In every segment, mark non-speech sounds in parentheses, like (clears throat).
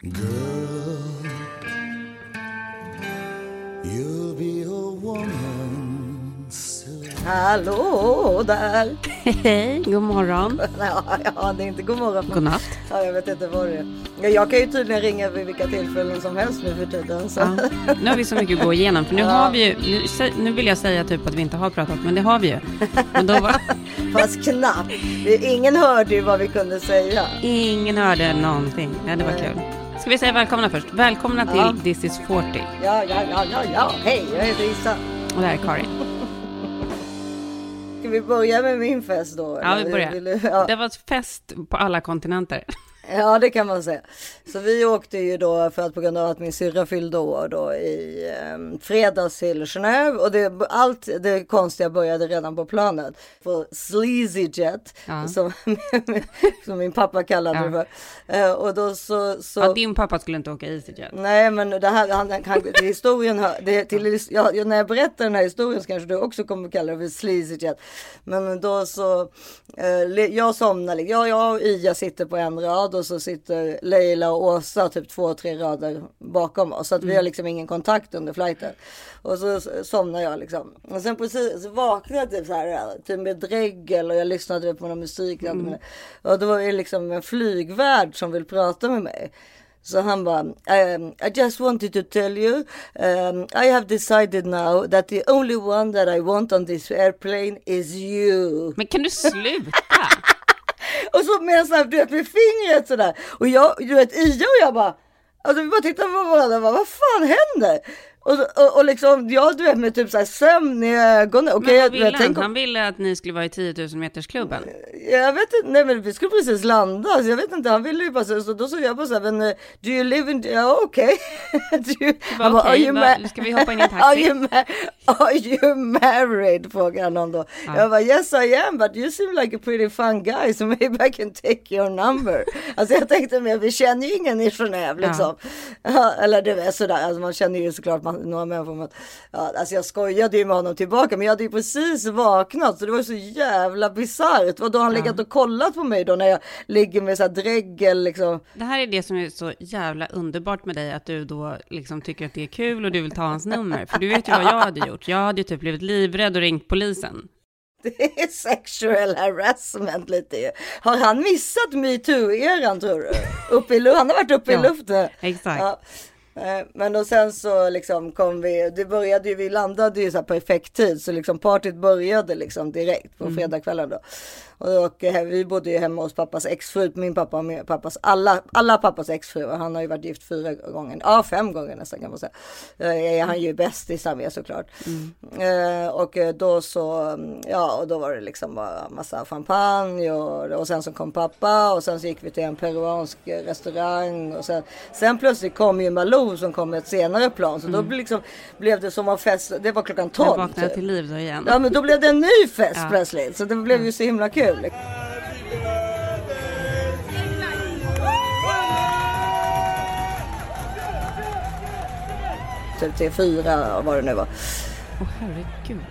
Girl, you'll be a woman soon. Hallå där! Hej, god morgon. (laughs) Ja, ja, det är inte god morgon. God natt. Ja, jag vet inte vad det är. Ja, Jag kan ju tydligen ringa vid vilka tillfällen som helst nu för tiden. Så. Ja, nu har vi så mycket att gå igenom. För nu (laughs) har vi ju, nu, nu vill jag säga typ att vi inte har pratat, men det har vi ju. Men då var, (laughs) Fast knappt. Ingen hörde ju vad vi kunde säga. ingen hörde någonting. Ja, det var kul. Ska vi säga välkomna först? Välkomna till Ja. This is 40. Ja, ja, ja, ja, ja. Hej, jag heter Issa. Och det här är Karin. Ska vi börja med min fest då? Ja, vi börjar. Ja. Det var fest på alla kontinenter. Ja, det kan man säga. Så vi åkte ju då för att på grund av att min syrra fyllde år då i eh, fredags till Genève och det, allt det konstiga började redan på planet. På Sleazy Jet Ja. som, (laughs) som min pappa kallade det Ja. för. Eh, och då så, så Ja, din pappa skulle inte åka EasyJet. Nej, men det här, han, han, till historien, det, till, ja, när jag berättar den här historien så kanske du också kommer kalla det för sleazy jet. Men då så, eh, jag somnar, liksom. jag, jag och Ia sitter på en rad och så sitter Leila och Åsa typ två, tre rader bakom oss. Så att vi har liksom ingen kontakt under flighten. Och så somnar jag liksom. Och sen precis så vaknade jag typ så här, typ med dregel och jag lyssnade på någon musik. Och då var det liksom en flygvärd som vill prata med mig. Så han bara, um, I just wanted to tell you, um, I have decided now that the only one that I want on this airplane is you. Men kan du sluta? (laughs) Och så med en sån här, du vet med fingret sådär. Och jag, du vet Ia och jag bara, alltså vi bara tittade på varandra och bara, vad fan händer? Och, och, och liksom, jag du vet med typ såhär sömn i ögonen. Okej, Men vad ville jag, han? om- Han ville att ni skulle vara i 10 000 meters klubben. jag vet inte, nej men vi skulle precis landa så jag vet inte, han ville ju bara så, så då sa jag bara såhär, men eh, do you live in, ja okej. (laughs) Do you- bara, bara, "Okej, "Are va- ma- ska vi hoppa in i en (laughs) Are taxi?" you, ma- are you married? Frågar han då. Jag bara, yes I am, but you seem like a pretty fun guy, so (laughs) maybe I can take your number. alltså jag tänkte mer, vi känner ju ingen i Genève liksom. Ja, eller det är sådär, alltså man känner ju såklart man, några människor. Men, ja, alltså jag skojade ju med honom tillbaka, men jag hade ju precis vaknat, så det var så jävla bisarrt. Vad då har han legat och kollat på mig då när jag ligger med så här dregel liksom. Det här är det som är så jävla underbart med dig, att du då liksom tycker att det är kul och du vill ta hans nummer. För du vet ju vad jag hade gjort. Jag hade ju typ blivit livrädd och ringt polisen. (laughs) Det är sexual harassment lite ju. Har han missat metoo-eran tror du? Upp i, han har varit uppe Ja, i luften. exakt. Ja. Eh, Men och sen så liksom kom vi, det började ju, vi landade ju så här perfekt tid så liksom partyt började liksom direkt på fredagskvällen då. Och eh, vi bodde ju hemma hos pappas exfru, min pappa och pappas, alla, alla pappas exfruar. Han har ju varit gift fyra gånger, ja fem gånger nästan kan man säga. Eh, Är han ju bästisar med såklart. Eh, och då så, mm, ja och då var det liksom bara massa champagne och, och sen så kom pappa och sen så gick vi till en peruansk restaurang och sen, sen plötsligt kom ju Malou som kom med ett senare plan så då blev liksom, blev det som att fest, det var klockan Jag 12. vaknade typ. till liv då igen. Ja men då blev det en ny fest Ja. plötsligt så det blev ju så himla kul. Typ till fyra vad det nu var. Åh herregud.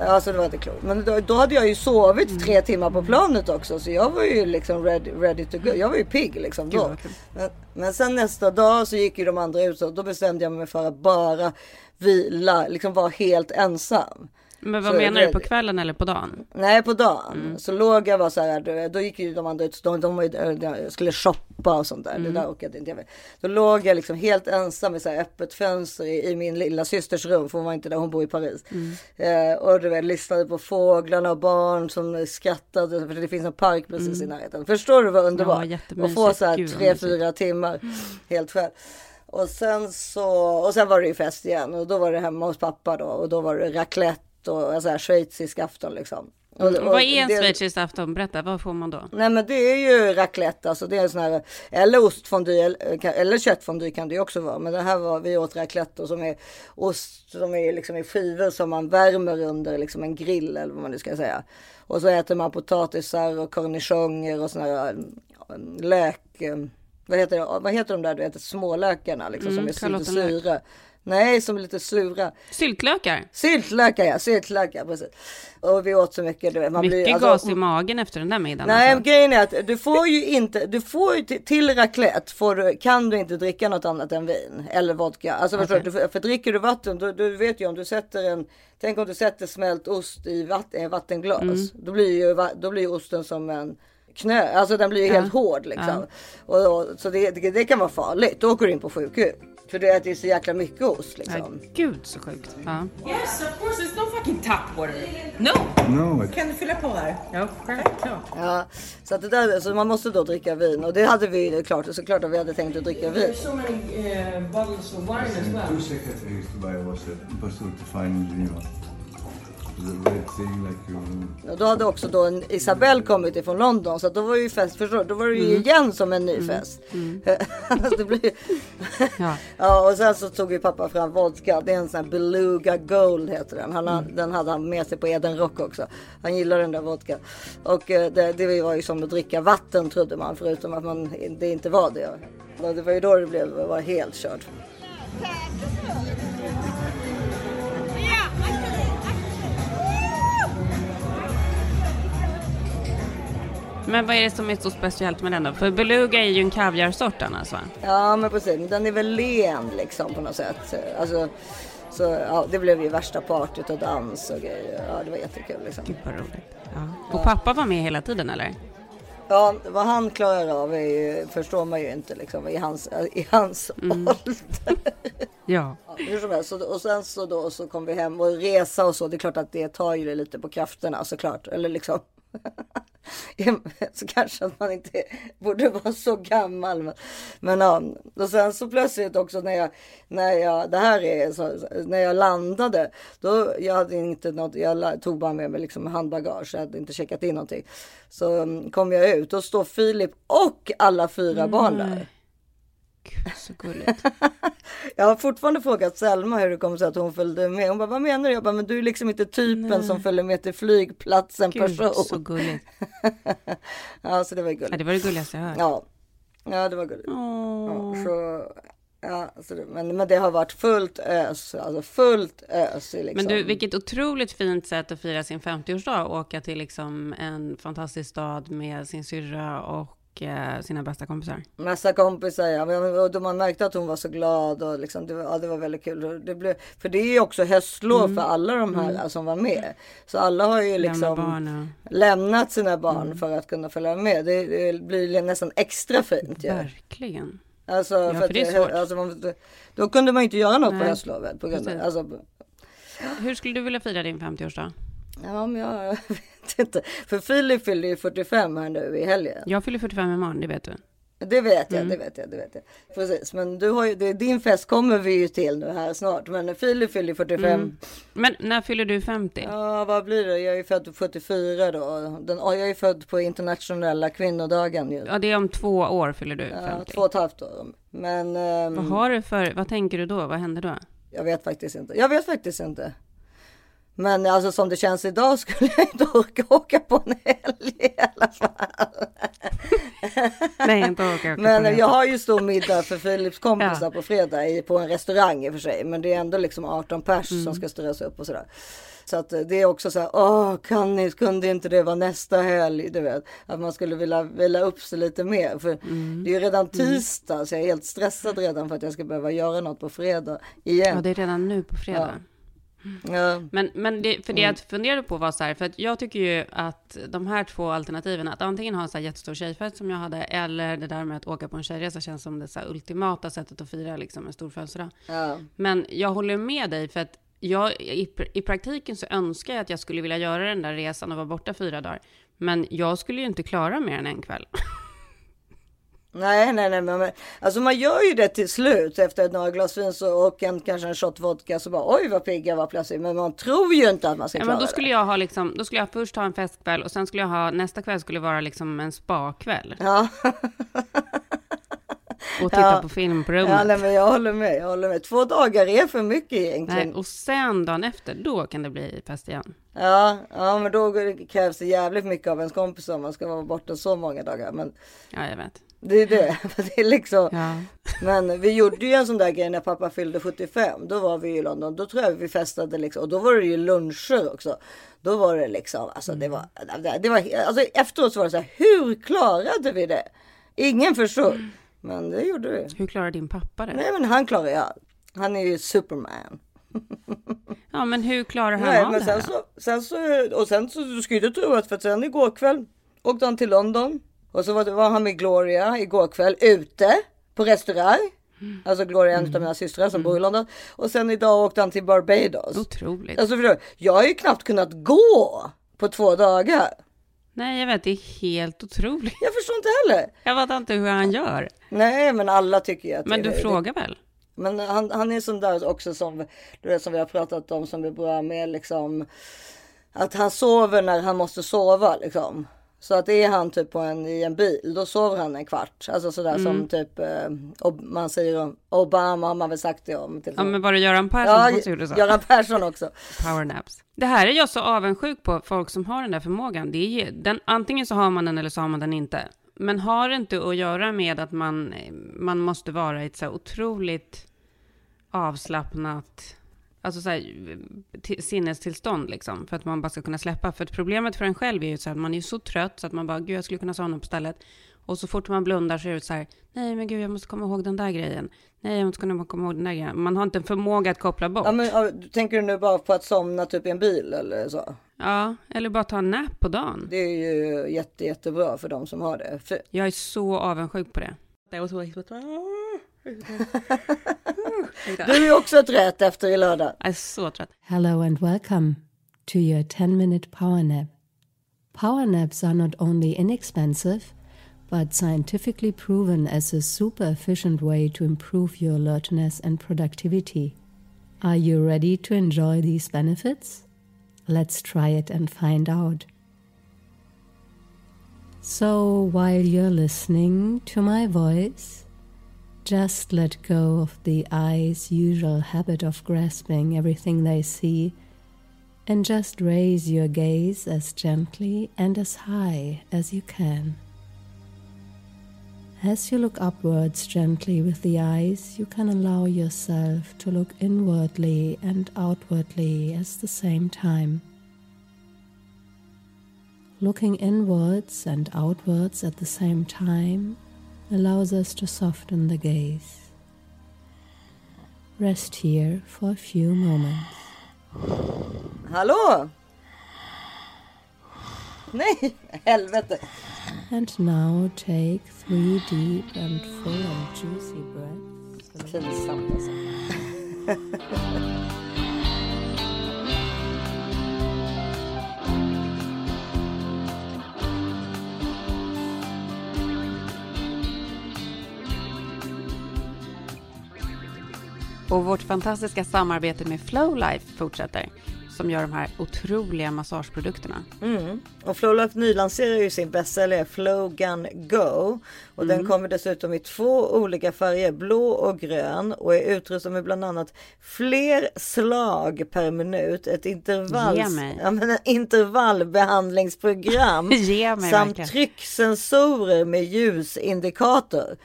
Ja, så det var inte klokt. Men då, då hade jag ju sovit tre timmar på planet också. Så jag var ju liksom ready, ready to go. Jag var ju pigg liksom Gud, då. kul. Men, men sen nästa dag så gick ju de andra ut. Så då bestämde jag mig för att bara vila, liksom vara helt ensam. Men vad Så menar du, på kvällen eller på dagen? Nej på dagen. Mm. Så låg jag bara så här. Då, gick ju de andra ut. De, de, var ju- de skulle shoppa och sånt där. Mm. Det där inte jag med. Då låg jag liksom helt ensam i så här öppet fönster i, i min lilla systers rum. För hon var inte där, hon bor i Paris. Mm. Eh, och du vet, lyssnade på fåglarna och barn som skrattade. För det finns en park precis i närheten. Förstår du vad underbart? Mm. jättemysigt. och få så här Gud, tre, fyra timmar helt själv. Och sen så, och sen var det ju fest igen och då var det hemma hos pappa då och då var det raclette och alltså här schweizisk afton liksom. Och, Och vad är en det- schweizisk afton? Berätta, vad får man då? Nej men det är ju raclette, alltså det är en sån här, eller ostfondy eller, köttfondy kan det ju också vara. Men det här var, vi åt raclette och som är ost som är liksom i skivor som man värmer under liksom en grill eller vad man nu ska säga. Och så äter man potatisar och cornichoner och såna här ja, lök, eh, vad heter, det, vad heter de där du vet, smålökarna liksom Mm, som är schalottenlök. Nej, som är lite sura. Syltlökar. Syltlökar ja, syltlökar precis. Och vi åt så mycket. Du man Mycket blir, alltså, gas i magen efter den där middagen. Nej, alltså. grejen är att du får ju inte, du får ju till, till raclette får du, kan du inte dricka något annat än vin eller vodka. Alltså förstår du, för, dricker du vatten, då, du vet ju om du sätter en, tänk om du sätter smält ost i vatten, en vattenglas. Mm. Då blir ju, då blir osten som en knö, alltså den blir ju helt hård liksom. Och, och, så det, det, det kan vara farligt, då åker du in på sjukhus. För det äter ju så jäkla mycket ost liksom. Nej, gud så sjukt. Ja. Yes, of course. There's no fucking tap water. No. No, it, Kan du fylla på här? Ja, självklart. Ja, så, att det där, så man måste då dricka vin och det hade vi ju klart, såklart att vi hade tänkt att dricka vin. So many uh, bottles of wine as two well. seconds I used to buy was a pursuit to find Geneva. The red thing like you. Och då hade också då en Isabelle kommit ifrån London så då var ju fest, förstår du? Då var det ju igen som en ny fest. (laughs) Alltså, det blir... (laughs) Ja. (laughs) ja och sen så tog ju pappa fram vodka. Det är en sån här Beluga Gold heter den. Han, har- Den hade han med sig på Eden Rock också. Han gillar den där vodka. Och eh, det, det var ju som att dricka vatten trodde man förutom att man, det inte var det. Det var ju då det blev, var helt kört. Men vad är det som är så speciellt med den då? För beluga är ju en kaviarsort annars va? Ja men precis, den är väl len liksom på något sätt. Alltså, så ja, det blev ju värsta partyt och dans och grejer. Ja det var jättekul liksom. Gud vad roligt. Ja. Och pappa var med hela tiden eller? Ja vad han klarar av är ju, förstår man ju inte liksom i hans, i hans ålder. (laughs) Ja. Ja, hur som helst, så, och sen så då så kom vi hem och resa och så. Det är klart att det tar ju lite på krafterna såklart. Eller liksom. (laughs) så kanske att man inte borde vara så gammal. Men, men ja, och sen så plötsligt också när jag, när jag, det här är så, när jag landade. Då, jag hade inte något, jag tog bara med mig liksom handbagage. Jag hade inte checkat in någonting. Så mm, kom jag ut och står Filip och alla fyra barn där. Gud så gulligt. (laughs) Jag har fortfarande frågat Selma hur det kommer sig att hon följde med. Hon bara, vad menar du? Jag bara, men du är liksom inte typen som följer med till flygplatsen Gud så person. gulligt. (laughs) ja, så det var Ja, gulligt. det var det gulligaste jag hört. Ja, ja det var gulligt. Åh. Ja, så, ja, så det, men, men det har varit fullt ös, alltså fullt ös. Liksom. Men du, vilket otroligt fint sätt att fira sin 50-årsdag. Åka till liksom en fantastisk stad med sin syrra och eh, sina bästa kompisar. Massa kompisar, ja. Och då man märkte att hon var så glad och liksom, det, var, ja, det var väldigt kul. Det blev, för det är ju också höstlov för alla de här som var med. Så alla har ju liksom lämnat sina barn Mm. för att kunna följa med. Det, det blir nästan extra fint. Ja. Verkligen. Alltså, för att det är svårt. Alltså, man, då kunde man inte göra något på Nej, höstlovet. På grund av, alltså, Hur skulle du vilja fira din 50-årsdag? Ja, men jag (laughs) vet inte. För Filip fyller ju 45 här nu i helgen. Jag fyller 45 imorgon, det vet du. Det vet Mm. jag, det vet jag, det vet jag. Precis, men du har ju, det, din fest kommer vi ju till nu här snart. Men Filip fyller ju 45. Mm. Men när fyller du 50? Ja, vad blir det? Jag är ju född 74 då. Den, ja, jag är född på internationella kvinnodagen ju. Ja, det är om två år fyller du Ja, 50. två och ett halvt år. Men ehm, Vad har du för, vad tänker du då? Vad händer då? jag vet faktiskt inte. Jag vet faktiskt inte. Men alltså som det känns idag skulle jag inte orka åka på en helg i alla fall. Nej, inte åka på Men det. jag har ju stor middag för Philips kompisar Ja. på fredag i, på en restaurang i och för sig. Men det är ändå liksom 18 pers Mm. som ska styras upp och sådär. Så att det är också så här, åh, kan ni, kunde inte det vara nästa helg? Du vet, att man skulle vilja vila upp sig lite mer. För Mm. det är ju redan tisdag, så jag är helt stressad redan för att jag ska behöva göra något på fredag igen. Ja, det är redan nu på fredag. Ja. Men, men det, för det Mm. jag funderade på var så här, för att jag tycker ju att de här två alternativen, att antingen ha en så här jättestor tjejfest som jag hade, eller det där med att åka på en tjejresa känns som det så ultimata sättet att fira liksom en stor födelsedag. Ja. Men jag håller med dig, för att jag, i, i praktiken så önskar jag att jag skulle vilja göra den där resan och vara borta fyra dagar. Men jag skulle ju inte klara mer än en kväll. (laughs) Nej, nej, nej, men alltså man gör ju det till slut efter några glas vin så, och en, kanske en shot vodka så bara oj vad pigg jag var plötsligt. Men man tror ju inte att man ska Ja, klara men då skulle det. jag ha liksom, då skulle jag först ha en festkväll och sen skulle jag ha, nästa kväll skulle vara liksom en spakväll. Ja. (laughs) Och titta Ja. på film på rummet. Ja, nej, men jag håller med. Jag håller med. Två dagar är för mycket egentligen. Nej, och sen dagen efter, då kan det bli fest igen. Ja, ja, men då krävs det jävligt mycket av ens kompis om man ska vara borta så många dagar. Men Ja, jag vet. Det är det. (laughs) Det är liksom. Ja. Men vi gjorde ju en sån där grej när pappa fyllde 75. Då var vi i London. Då tror jag vi festade liksom. Och då var det ju luncher också. Då var det liksom, alltså det var, det var, alltså efteråt så var det så här, hur klarade vi det? Ingen förstod. Men det gjorde vi. Hur klarar din pappa det? Nej men han klarar ju allt. Han är ju superman. (laughs) Ja, men hur klarar han Nej, av men det här? sen så, sen så, och sen så, du ska ju inte tro att för sen igår kväll åkte han till London. Och så var, han med Gloria igår kväll ute på restaurang. Mm. Alltså Gloria är en av mina systrar som bor i London. Och sen idag åkte han till Barbados. Otroligt. Alltså förstår du, jag har ju knappt kunnat gå på två dagar. Nej, jag vet, det är helt otroligt. Jag förstår inte heller. Jag vet inte hur han gör. Nej, men alla tycker ju att Men du det, frågar väl? Men han, han är sån där också som, du vet, som vi har pratat om som är bra med liksom att han sover när han måste sova liksom. Så att är han typ på en, i en bil, då sover han en kvart. Alltså sådär Mm. som typ, eh, man säger om Obama har man väl sagt det om. Till Ja, men var det Göran Persson ja, som gjorde så? Göran Persson också. Powernaps. Det här är jag så avundsjuk på, folk som har den där förmågan. Det är, den, antingen så har man den eller så har man den inte. Men har det inte att göra med att man, man måste vara i ett så otroligt avslappnat alltså så här, till, sinnestillstånd liksom, för att man bara ska kunna släppa. För att problemet för en själv är ju så här, att man är så trött så att man bara, gud jag skulle kunna somna på stället. Och så fort man blundar så är det så här, nej men gud jag måste komma ihåg den där grejen. Nej jag måste kunna komma ihåg den där grejen. Man har inte en förmåga att koppla bort. Ja, men, tänker du nu bara på att somna typ i en bil eller så? Ja, eller bara ta en nap på dagen. Det är ju jätte, jättebra för de som har det. För, Jag är så avundsjuk på det. Du är också trött efter i lördag. Jag är så trött. Hello and welcome to your 10 minute power nap. Power naps are not only inexpensive, but scientifically proven as a super efficient way to improve your alertness and productivity. Are you ready to enjoy these benefits? Let's try it and find out. So, while you're listening to my voice, just let go of the eye's usual habit of grasping everything they see and just raise your gaze as gently and as high as you can. As you look upwards gently with the eyes, you can allow yourself to look inwardly and outwardly at the same time. Looking inwards and outwards at the same time allows us to soften the gaze. Rest here for a few moments. Hallå? Nej, helvete. And now take three deep and full and juicy breaths. Pinsamt alltså. (laughs) Och vårt fantastiska samarbete med Flowlife fortsätter, som gör de här otroliga massageprodukterna. Mm. Och Flowlife nylanserar ju sin bästsäljare Flow Gun Go. Och den kommer dessutom i två olika färger, blå och grön. Och är utrustad med bland annat fler slag per minut. Ett intervalls, ja, men intervallbehandlingsprogram. (laughs) Samt verkligen. trycksensorer med ljusindikator.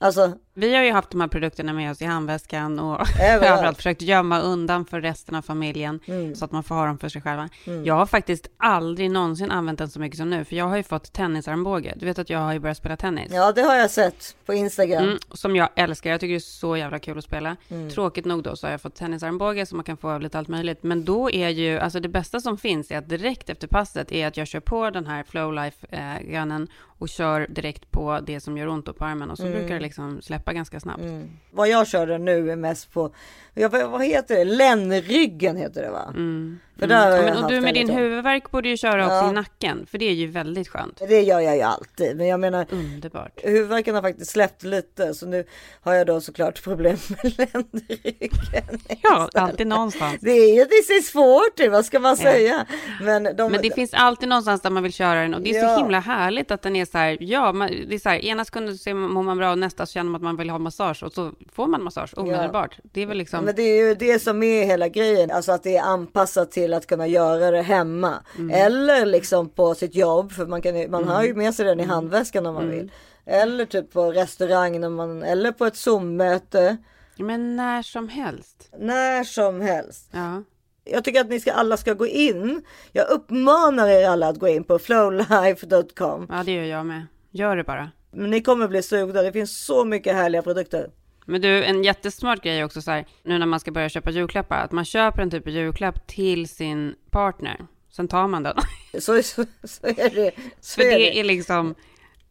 Alltså, Vi har ju haft de här produkterna med oss i handväskan och (laughs) Överallt. försökt gömma undan för resten av familjen så att man får ha dem för sig själva. Jag har faktiskt aldrig någonsin använt den så mycket som nu, för jag har ju fått tennisarmbåge. Du vet att jag har ju börjat spela tennis. ja det har jag sett på Instagram. Mm, som jag älskar. Jag tycker det är så jävla kul att spela. Mm. Tråkigt nog då så har jag fått tennisarmbåge så man kan få av lite allt möjligt. Men då är ju, alltså det bästa som finns är att direkt efter passet är att jag kör på den här Flowlife-gunnen och kör direkt på det som gör ont på armen och så brukar det liksom släppa ganska snabbt. Mm. Vad jag körde nu är mest på, vad, heter det? Lännryggen heter det va? För har Ja, men, och du med din huvudvärk borde ju köra också Ja. i nacken, för det är ju väldigt skönt. Det gör jag ju alltid, men jag menar Underbart. huvudvärken har faktiskt släppt lite så nu har jag då såklart problem med (laughs) ländryggen. Ja, alltid någonstans. Det är ju det är svårt, det, vad ska man säga? Men, de, Men det finns alltid någonstans där man vill köra den och det är Ja. så himla härligt att den är så här, ja, man, det är så här, ena sekunden så mår man bra och nästa så känner man att man vill ha massage och så får man massage omedelbart. Det är väl liksom, Men det är ju det som är hela grejen, alltså att det är anpassat till till att kunna göra det hemma. Eller liksom på sitt jobb, för man, kan, man har ju med sig den i handväskan om man vill. Eller typ på restaurang, när man, eller på ett Zoom-möte. Men när som helst. När som helst. Ja. Jag tycker att ni ska, alla ska gå in. Jag uppmanar er alla att gå in på flowlife.com. ja, det gör jag med. Gör det bara. Men ni kommer bli sugna. Det finns så mycket härliga produkter. Men du, en jättesmart grej är också så här, nu när man ska börja köpa julklappar, att man köper en typ av julklapp till sin partner. Sen tar man den. (laughs) Så, så, så är det. Så För är det det. är liksom,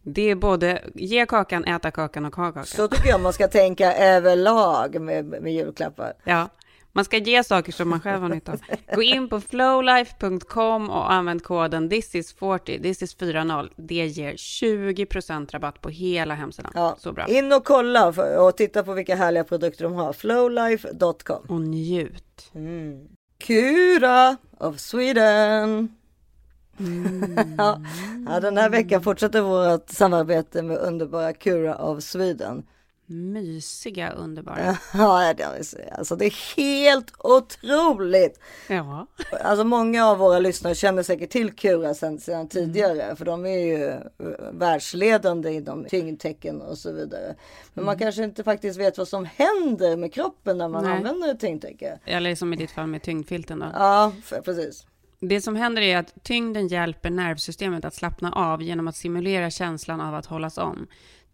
det är både ge kakan, äta kakan och ha kakan. Så tycker jag man ska tänka överlag med, med julklappar. Ja, man ska ge saker som man själv har nytta av. (laughs) Gå in på flowlife.com och använd koden thisis40, thisis40. Det ger 20% rabatt på hela hemsidan. Ja. Så bra. In och kolla och titta på vilka härliga produkter de har. Flowlife.com. Och njut. Kura of Sweden. Mm. (laughs) ja, den här veckan fortsätter vårt samarbete med underbara Kura of Sweden. Mysiga, underbara. (laughs) Ja, det är, alltså det är helt otroligt. Ja. Alltså många av våra lyssnare känner säkert till Kura sedan, sedan tidigare, för de är ju eh, världsledande inom tyngdtecken och så vidare. Men man kanske inte faktiskt vet vad som händer med kroppen när man Nej. använder ett tyngdtäcke. Eller som i ditt fall med tyngdfilten då. Ja, precis. Det som händer är att tyngden hjälper nervsystemet att slappna av genom att simulera känslan av att hållas om.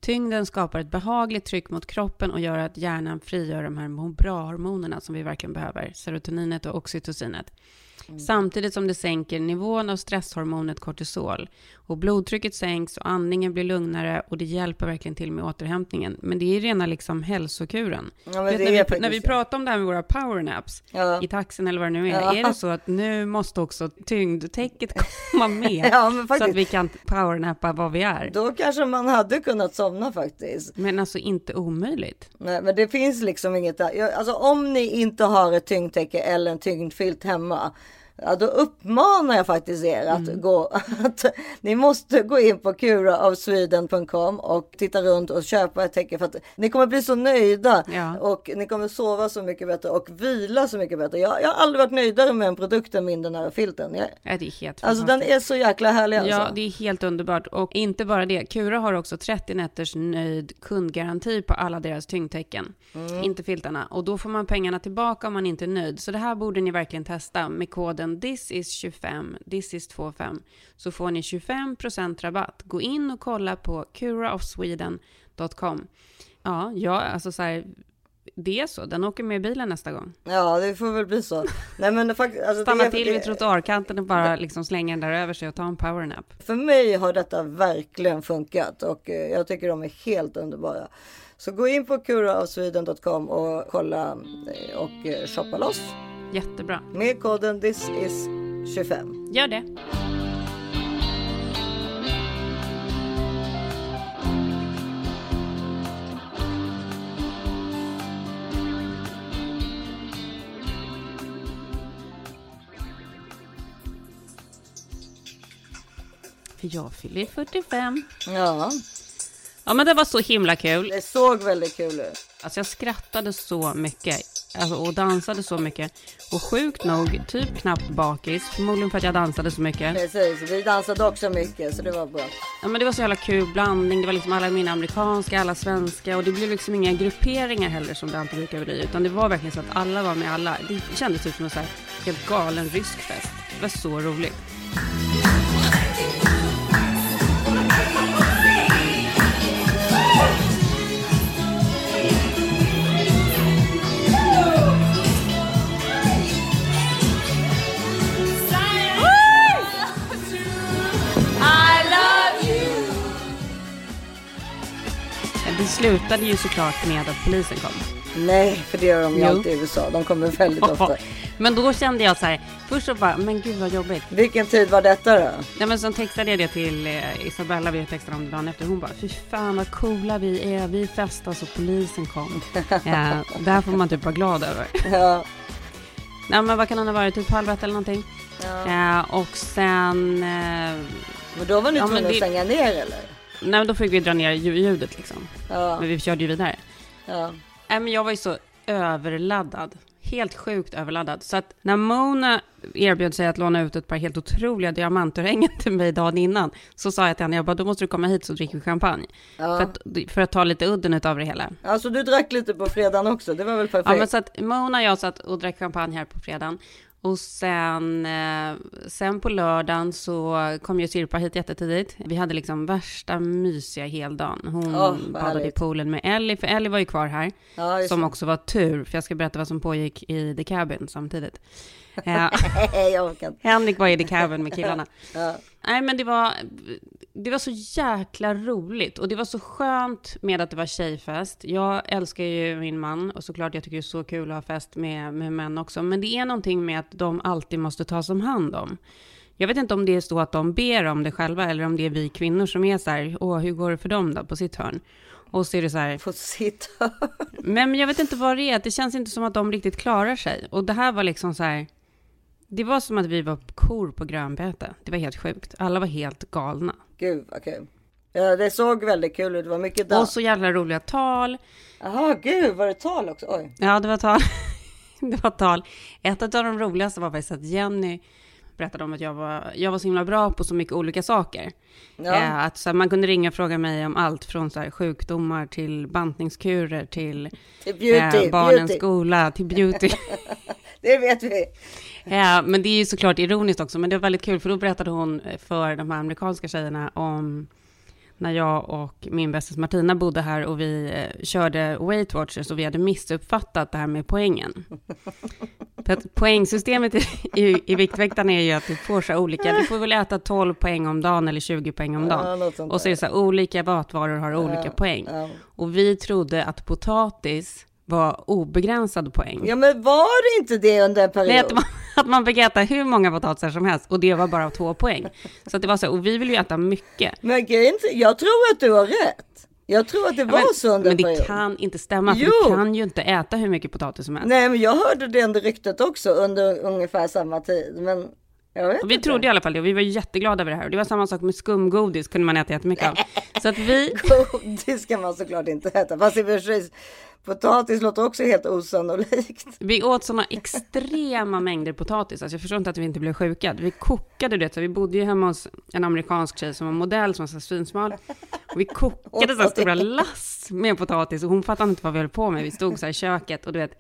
Tyngden skapar ett behagligt tryck mot kroppen och gör att hjärnan frigör de här må bra-hormonerna som vi verkligen behöver, serotoninet och oxytocinet. Samtidigt som det sänker nivån av stresshormonet kortisol. Och blodtrycket sänks och andningen blir lugnare och det hjälper verkligen till med återhämtningen. Men det är rena liksom hälsokuren. Ja, Vet, när, är vi, faktiskt när vi pratar om det här med våra powernaps Ja. i taxin eller vad det nu är, Ja. är det så att nu måste också tyngdtäcket (laughs) komma med Ja, så att vi kan powernappa vad vi är? Då kanske man hade kunnat somna faktiskt. Men alltså inte omöjligt. Nej, men det finns liksom inget där. Alltså om ni inte har ett tyngdtäcke eller en tyngdfilt hemma. Ja, då uppmanar jag faktiskt er att Mm. gå. Att ni måste gå in på kuraofsweden.com och titta runt och köpa ett täcke för att ni kommer bli så nöjda Ja. och ni kommer sova så mycket bättre och vila så mycket bättre. Jag, jag har aldrig varit nöjdare med en produkt än min den här filten. Jag, Ja, det är helt alltså den är så jäkla härlig alltså. Ja, det är helt underbart. Och inte bara det. Kura har också 30 nätters nöjd kundgaranti på alla deras tyngdtecken. Mm. Inte filtarna. Och då får man pengarna tillbaka om man inte är nöjd. Så det här borde ni verkligen testa med koden thisis25, thisis25. Så får ni 25% rabatt. Gå in och kolla på curaofsweden.com. Ja, ja, alltså så här, det är så. Den åker med i bilen nästa gång. Ja, det får väl bli så. (laughs) Nej, men det faktiskt, alltså, Stanna det, till vid trottoarkanten och bara liksom slänga den där över sig och ta en powernap. För mig har detta verkligen funkat och eh, jag tycker de är helt underbara. Så gå in på kuraofsweden.com och kolla eh, och eh, shoppa loss Jättebra. med koden this is 25. Gör det. För jag fyller ju 45. Ja, Ja, men det var så himla kul. det såg väldigt kul ut. Alltså jag skrattade så mycket alltså, och dansade så mycket. Och sjukt nog, typ knappt bakis, förmodligen för att jag dansade så mycket. Precis, vi dansade också mycket så det var bra. Ja, men det var så jävla kul blandning. Det var liksom alla mina amerikanska, alla svenska och det blev liksom inga grupperingar heller som det alltid brukar bli. Utan det var verkligen så att alla var med alla. Det kändes typ som en så här helt galen rysk fest. Det var så roligt. Det slutade ju såklart med att polisen kom. Nej, för det gör de ju alltid i USA. De kommer väldigt ofta. Men då kände jag så här, först så bara, men gud vad jobbigt. Vilken tid var detta då? Ja, men så textade jag det till eh, Isabella, vi textade om det dagen efter. Hon bara, fy fan vad coola vi är, vi festade så polisen kom. ja, (laughs) det här får man typ vara glad över. Ja, Nej, men vad kan han ha varit, typ halv ett eller någonting. ja. Ja, och sen, eh, Men då var ni Ja, tvungna att det- stänga ner eller? Nej men då fick vi dra ner lju- ljudet liksom. Ja, Men vi körde ju vidare. ja. Nej, men jag var ju så överladdad. Helt sjukt överladdad. Så att när Mona erbjöd sig att låna ut ett par helt otroliga diamantörhängen (laughs) till mig dagen innan, så sa jag till henne, jag bara, då måste du komma hit så dricker vi champagne. Ja. För, att, för att ta lite udden av det hela. Alltså du drack lite på fredagen också, det var väl perfekt? Ja, men så att Mona och jag satt och drack champagne här på fredagen. Och sen, eh, sen på lördagen så kom ju Sirpa hit jättetidigt. Vi hade liksom värsta mysiga heldagen. Hon vad badade i poolen med Ellie, för Ellie var ju kvar här. ja, Som det. också var tur, för jag ska berätta vad som pågick i The Cabin samtidigt. Eh, (laughs) jag orkar inte. Henrik var i The Cabin med killarna. Ja. Nej, men det var, det var så jäkla roligt och det var så skönt med att det var tjejfest. Jag älskar ju min man och såklart jag tycker det är så kul att ha fest med, med män också. Men det är någonting med att de alltid måste tas om hand om. Jag vet inte om det är så att de ber om det själva eller om det är vi kvinnor som är så här, åh, hur går det för dem då på sitt hörn? Och så är det så här, På sitt hörn. men jag vet inte vad det är, det känns inte som att de riktigt klarar sig. Och det här var liksom så här, det var som att vi var kor på grönbete. Det var helt sjukt. Alla var helt galna. Gud vad kul. Ja, det såg väldigt kul ut. Det var mycket Och dans. så jävla roliga tal. Jaha, gud var det tal också? Oj. Ja, det var tal. (laughs) det var tal. Ett av de roligaste var faktiskt att Jenny berättade om att jag var, jag var så himla bra på så mycket olika saker. Ja. Eh, att så här, man kunde ringa och fråga mig om allt från så här, sjukdomar till bantningskurer till Till beauty. eh, barnens beauty. skola till beauty. (laughs) Det vet vi. Ja, men det är ju såklart ironiskt också, men det var väldigt kul, för då berättade hon för de här amerikanska tjejerna om när jag och min bästis Martina bodde här och vi eh, körde Weight Watchers och vi hade missuppfattat det här med poängen. För att poängsystemet i, i, i Viktväktarna är ju att du får så olika, du får väl äta 12 poäng om dagen eller 20 poäng om dagen. Och så är det så här, olika matvaror har olika poäng. Och vi trodde att potatis var obegränsad poäng. ja, men var det inte det under en period? Nej, att man, (laughs) att man fick äta hur många potatisar som helst och det var bara två poäng. Så att det var så, och vi vill ju äta mycket. Men grejen, jag tror att du har rätt. Jag tror att det var men, så under men en det period. kan inte stämma, för Jo. du kan ju inte äta hur mycket potatis som helst. Nej, men jag hörde det under ryktet också under ungefär samma tid. Men jag vet Och vi inte. trodde i alla fall det och vi var jätteglada över det här. Och det var samma sak med skumgodis, kunde man äta jättemycket av. Så att vi, (laughs) Godis kan man såklart inte äta. Fast i och för sig, potatis låter också helt osannolikt. (laughs) vi åt sådana extrema mängder potatis. Alltså jag förstår inte att vi inte blev sjuka. Vi kokade det, så vi bodde ju hemma hos en amerikansk tjej som var modell, som var så svinsmal. Och vi kokade så stora lass med potatis och hon fattade inte vad vi höll på med. Vi stod så här i köket och du vet,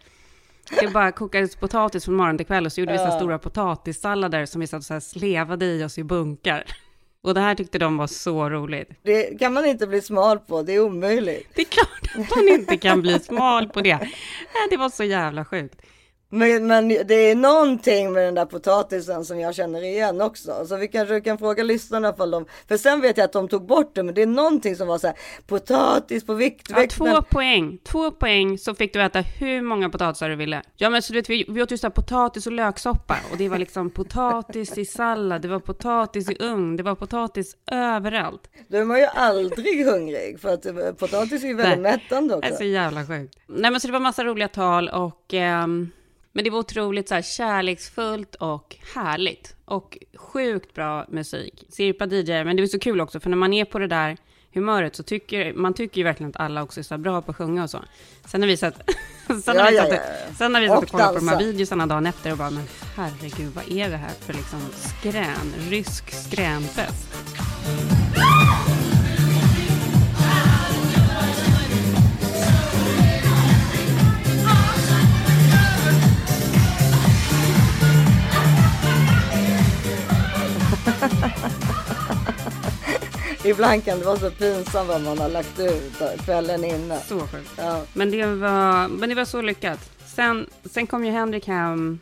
det bara kokades potatis från morgon till kväll och så gjorde vi så stora potatissallader som vi satt så här slevade i oss i bunkar. Och det här tyckte de var så roligt. Det kan man inte bli smal på, det är omöjligt. Det är klart att man inte kan bli smal på det. (laughs) Det var så jävla sjukt. Men, men det är någonting med den där potatisen som jag känner igen också. Så vi kanske kan fråga lyssnarna för de, för sen vet jag att de tog bort det, men det är någonting som var så här, potatis på Ja, viktväkten. två poäng. Två poäng så fick du äta hur många potatisar du ville. Ja, men så du vet, vi, vi åt ju så här potatis och löksoppa och det var liksom (laughs) potatis i sallad, det var potatis i ugn, det var potatis överallt. Då är man ju aldrig hungrig för att eh, potatis är ju väldigt Nej. mättande Det också. är så jävla sjukt. Nej, men så det var massa roliga tal och ehm, men det var otroligt så här kärleksfullt och härligt och sjukt bra musik. Sirpa DJ, men det var så kul också för när man är på det där humöret så tycker man tycker ju verkligen att alla också är så bra på att sjunga och så. Sen när vi satt, (laughs) sen Ja, vi ja, satt, ja, ja. Sen när vi satt och, Och kollade på de här dansa. videosarna dagen efter och bara, men herregud, vad är det här för liksom skrän, rysk skränfest? (laughs) Ibland kan det vara så pinsamt vad man har lagt ut kvällen innan. Så sjukt. Ja. Men det var, men det var så lyckat. Sen, sen kom ju Henrik hem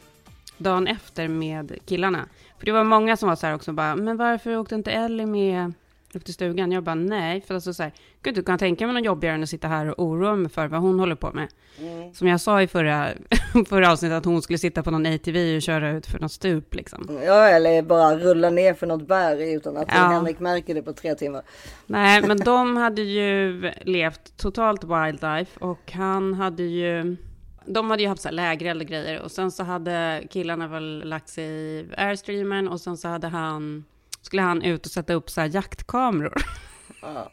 dagen efter med killarna. För det var många som var så här också bara, men varför åkte inte Ellie med upp till stugan? Jag bara, nej, för alltså så här, gud, du kan tänka mig något jobbigare än att sitta här och oroa mig för vad hon håller på med. Som jag sa i förra, (laughs) förra avsnittet, att hon skulle sitta på någon ATV och köra ut för något stup liksom. ja, eller bara rulla ner för något berg utan att Ja. Henrik märker det på tre timmar. Nej, men de hade ju levt totalt wildlife och han hade ju... De hade ju haft så här lägereld och grejer och sen så hade killarna väl lagt sig i airstreamen och sen så hade han... Skulle han ut och sätta upp så här jaktkameror (laughs) Ja.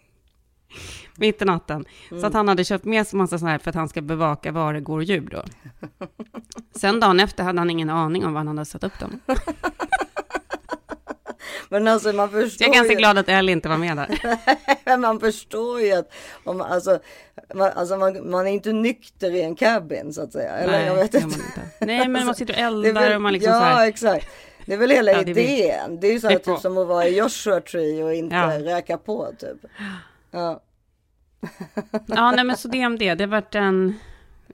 mitt i natten. Så att han hade köpt med sig massa sådana här för att han ska bevaka var det går djur då. Sen dagen efter hade han ingen aning om var han hade satt upp dem. (laughs) Men alltså man förstår jag är ganska ju, glad att Ellie inte var med där. (laughs) Men man förstår ju att om, alltså, man, alltså man, man är inte nykter i en cabin så att säga. Eller jag vet inte. inte. Nej, men man sitter och eldar och man liksom ja, så här. exakt. Det är väl hela Ja, det idén. Det är ju så här är typ som att vara i Joshua Tree och inte Ja. röka på typ. Ja. Ja, nej, men så det om det. Det vart en...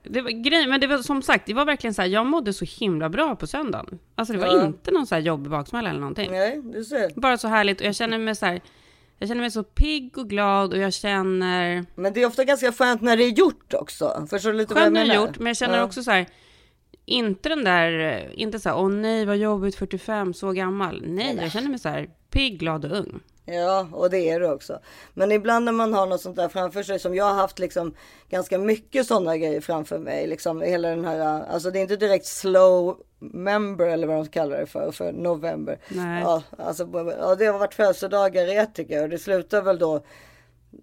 Det var grej, men det var som sagt, det var verkligen så här, jag mådde så himla bra på söndagen. Alltså det var Ja. inte någon så här jobbig baksmälla eller någonting. Nej, du ser. Bara så härligt och jag känner mig så här, jag känner mig så pigg och glad och jag känner, Men det är ofta ganska skönt när det är gjort också. Förstår du lite vad jag skönt när menar? det är gjort, men jag känner Ja. också så här, inte den där, inte så här, åh nej vad jobbigt 45, så gammal. Nej, jag känner mig så här, pigg, glad och ung. Ja, och det är det också. Men ibland när man har något sånt där framför sig som jag har haft liksom ganska mycket sådana grejer framför mig. Liksom hela den här, alltså det är inte direkt slow member eller vad de kallar det för, för november. Nej. Ja, alltså, ja, det har varit födelsedagar i Etika och det slutar väl då,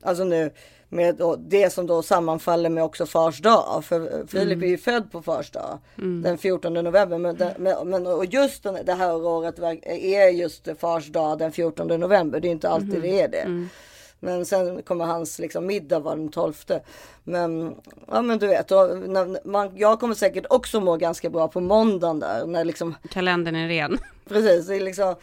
alltså nu med det som då sammanfaller med också fars dag. För Filip är ju född på fars dag. Den 14 november. Men, det- men, och just den, det här året är just fars dag den 14 november. Det är inte alltid det är det. Men sen kommer hans liksom, middag vara den 12. Men, ja, men du vet, och, när, man, jag kommer säkert också må ganska bra på måndagen där. När liksom, Kalendern är ren. precis, det är liksom,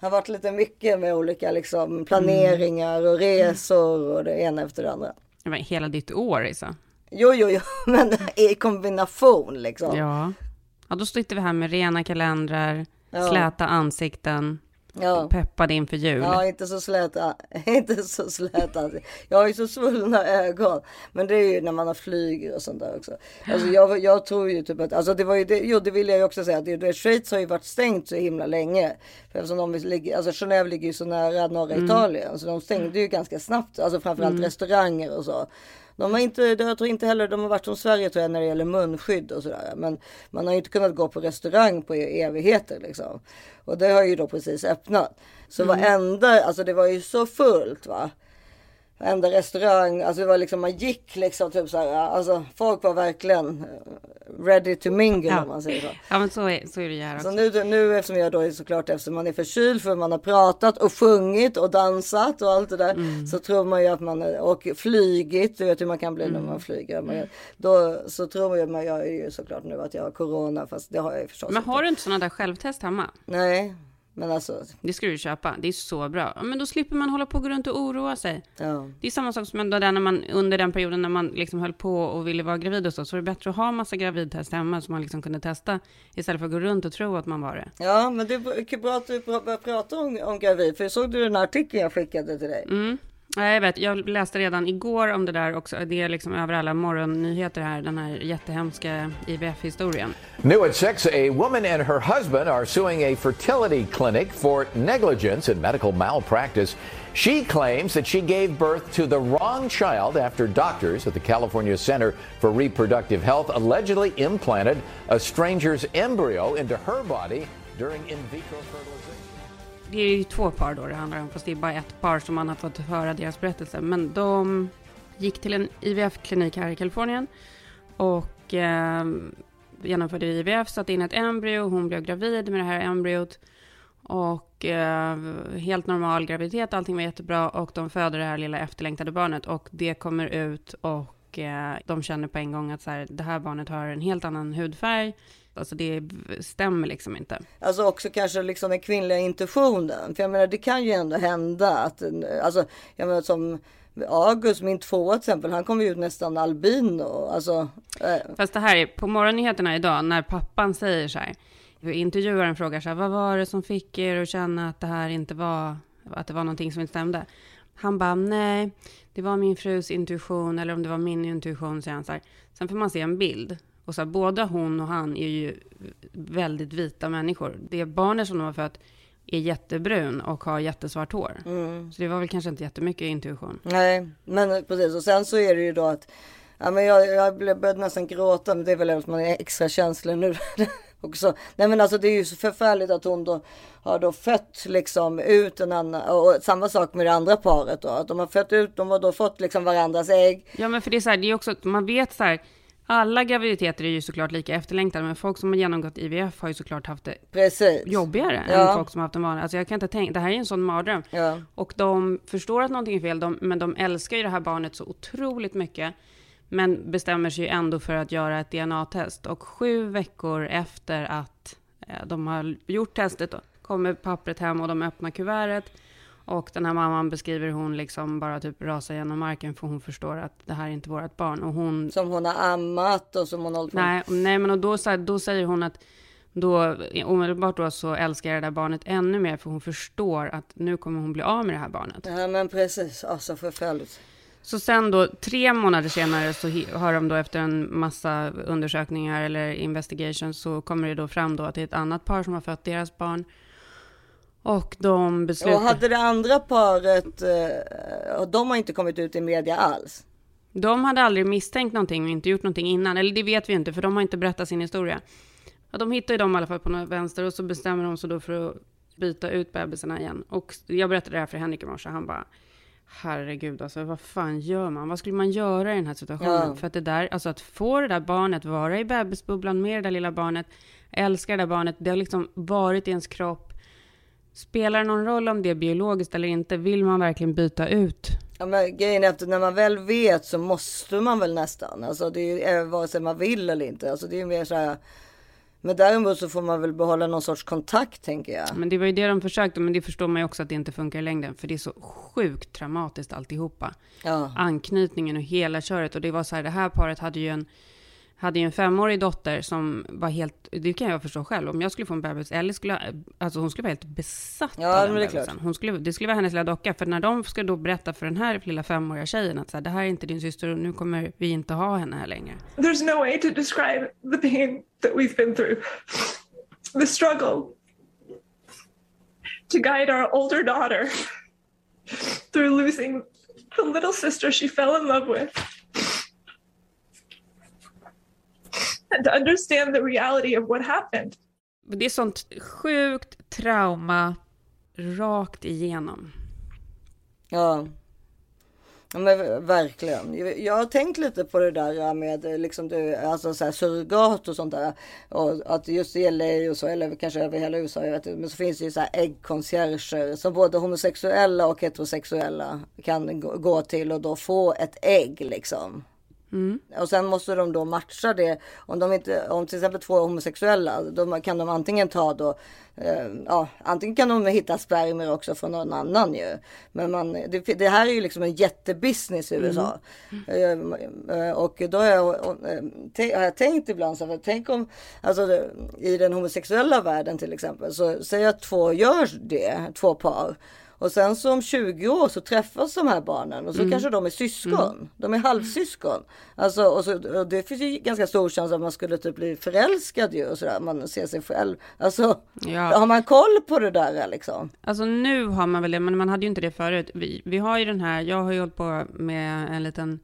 har varit lite mycket med olika liksom, planeringar och resor och det ena efter det andra. Det var hela ditt år Isa. Jo, jo, jo, (laughs) men i kombination liksom. Ja. Ja, då sitter vi här med rena kalendrar, Ja. släta ansikten, Ja. peppade inför jul. Ja, inte så släta, (laughs) inte så släta. Jag har ju så svullna ögon. Men det är ju när man har flyger och sånt där också. Alltså jag, jag tror ju typ att, alltså det var ju det, jo det vill jag ju också säga, det, det, Schweiz har ju varit stängt så himla länge. För eftersom de ligger, alltså Genève ligger ju så nära norra Italien. Så de stängde ju ganska snabbt, alltså framförallt restauranger och så. De har inte, jag tror inte heller, de har varit som Sverige tror jag när det gäller munskydd och sådär. Men man har ju inte kunnat gå på restaurang på e- evigheter liksom. Och det har ju då precis öppnat. Så varenda, alltså det var ju så fullt va. Varenda restaurang, alltså det var liksom, man gick liksom typ så här, alltså folk var verkligen eh, ready to mingle Ja. om man säger så. Ja, men så är, så är det ju här Så också. nu, nu eftersom jag då är såklart eftersom man är förkyld för man har pratat och sjungit och dansat och allt det där. Mm. Så tror man ju att man är- och flygit, du vet hur man kan bli när Mm. man flyger. Men då så tror man ju, men jag är ju såklart nu att jag har corona fast det har jag ju förstås Men inte. har du inte sådana där självtest hemma? Nej, men alltså, Det ska du köpa. Det är så bra. Men då slipper man hålla på och gå runt och oroa sig. ja. Det är samma sak som där när man under den perioden när man liksom höll på och ville vara gravid och så, så var det bättre att ha massa gravidtest hemma som man liksom kunde testa istället för att gå runt och tro att man var det. Ja, men det är bra att du börjar prata om, om gravid. För såg du den artikeln jag skickade till dig? Mm. Ja, jag vet, jag läste redan igår om det där också. Det är liksom över alla morgonnyheter här, den här jättehemska IVF-historien. New at 6, a woman and her husband are suing a fertility clinic for negligence and medical malpractice. She claims that she gave birth to the wrong child after doctors at the California Center for Reproductive Health allegedly implanted a stranger's embryo into her body during in vitro fertilization. Det är ju två par då det handlar om, fast det är bara ett par som man har fått höra deras berättelse. Men de gick till en IVF-klinik här i Kalifornien och eh, genomförde IVF, satte in ett embryo, hon blev gravid med det här embryot. Och eh, helt normal graviditet, allting var jättebra och de föder det här lilla efterlängtade barnet och det kommer ut och eh, de känner på en gång att så här, det här barnet har en helt annan hudfärg. Alltså det stämmer liksom inte. Alltså också kanske liksom den kvinnliga intuitionen. För jag menar det kan ju ändå hända att, alltså jag menar som August, min tvåa till exempel, han kom ju ut nästan albino. Alltså, eh, Fast det här är på morgonnyheterna idag när pappan säger så här. Intervjuaren frågar så här, vad var det som fick er att känna att det här inte var, att det var någonting som inte stämde? Han bara, nej, det var min frus intuition eller om det var min intuition, säger han så här. Sen får man se en bild. Och så här, båda hon och han är ju väldigt vita människor. Det barnet som de har fött är jättebrun och har jättesvart hår. Så det var väl kanske inte jättemycket intuition. nej, men precis. Och sen så är det ju då att, ja men jag, jag blev- började nästan gråta, men det är väl att man är extra känslig nu. (laughs) också. Nej men alltså det är ju så förfärligt att hon då har då fött liksom ut en annan, och samma sak med det andra paret då. Att de har fött ut, de har då fått liksom varandras ägg. Ja, men för det är så här, det är också att man vet så här, Alla graviditeter är ju såklart lika efterlängtade, men folk som har genomgått IVF har ju såklart haft det Precis. jobbigare Ja. än folk som har haft en vanlig. Alltså jag kan inte tänka, det här är en sån mardröm. Ja. Och de förstår att någonting är fel, de, men de älskar ju det här barnet så otroligt mycket. Men bestämmer sig ju ändå för att göra ett DNA-test. Och sju veckor efter att eh, de har gjort testet då, kommer pappret hem och de öppnar kuvertet. Och den här mamman beskriver hon liksom bara typ rasar genom marken för hon förstår att det här är inte vårt barn. Och hon Som hon har ammat och som hon hållit på Nej, nej men och då, så här, då säger hon att då, omedelbart då så älskar jag det där barnet ännu mer för hon förstår att nu kommer hon bli av med det här barnet. Ja men precis, alltså förfärligt. Så sen då, tre månader senare så har de då efter en massa undersökningar eller investigations så kommer det då fram då att det är ett annat par som har fött deras barn. Och de beslutar... Och hade det andra paret, eh, de har inte kommit ut i media alls. De hade aldrig misstänkt någonting och inte gjort någonting innan. Eller det vet vi inte, för de har inte berättat sin historia. Ja, de hittar ju dem i alla fall på något vänster och så bestämmer de sig då för att byta ut bebisarna igen. Och jag berättade det här för Henrik i morse. Han bara, herregud alltså vad fan gör man? Vad skulle man göra i den här situationen? Ja. För att det där, alltså att få det där barnet vara i bebisbubblan med det där lilla barnet, älska det där barnet, det har liksom varit i ens kropp. Spelar det någon roll om det är biologiskt eller inte? Vill man verkligen byta ut Ja, men grejen är att när man väl vet så måste man väl nästan. Alltså det är eh, vare sig man vill eller inte. Alltså det är mer så här. Men däremot så får man väl behålla någon sorts kontakt tänker jag. Men det var ju det de försökte, men det förstår man ju också att det inte funkar i längden, för det är så sjukt traumatiskt alltihopa. Ja. Anknytningen och hela köret. Och det var så här, det här paret hade ju en, hade ju en femårig dotter som var helt, det kan jag förstå själv, om jag skulle få en bebis, eller skulle, alltså hon skulle vara helt besatt Ja, av den det bebisen. klart. Hon skulle, det skulle vara hennes lilla docka, för när de ska då berätta för den här lilla femåriga tjejen att så här, det här är inte din syster och nu kommer vi inte ha henne här längre. There's no way to describe the pain that we've been through. The struggle to guide our older daughter through losing the little sister she fell in love with. And to understand the reality of what happened. Det är sånt sjukt trauma rakt igenom. Ja. Ja men verkligen. Jag har tänkt lite på det där med eh, liksom du, alltså så här surrogat och sånt där. Och att just i LA och så, eller kanske över hela USA, jag vet inte. Men så finns det ju så här äggkoncierger som både homosexuella och heterosexuella kan gå- gå till och då få ett ägg liksom. Och sen måste de då matcha det. Om de inte, om till exempel två är homosexuella, då kan de antingen ta då, eh, ja, antingen kan de hitta spermier också från någon annan ju. Men man, det, det här är ju liksom en jättebusiness i USA. Eh, eh, och då har jag, eh, te- har jag tänkt ibland så här, tänk om, alltså i den homosexuella världen till exempel, så säg att två gör det, två par. Och sen så om 20 år så träffas de här barnen och så kanske de är syskon. De är halvsyskon. Alltså, och, så, och det finns ju ganska stor chans att man skulle typ bli förälskad ju och sådär. Man ser sig själv. Alltså, Ja. har man koll på det där liksom? Alltså nu har man väl det, men man hade ju inte det förut. Vi, vi har ju den här, jag har ju hållit på med en liten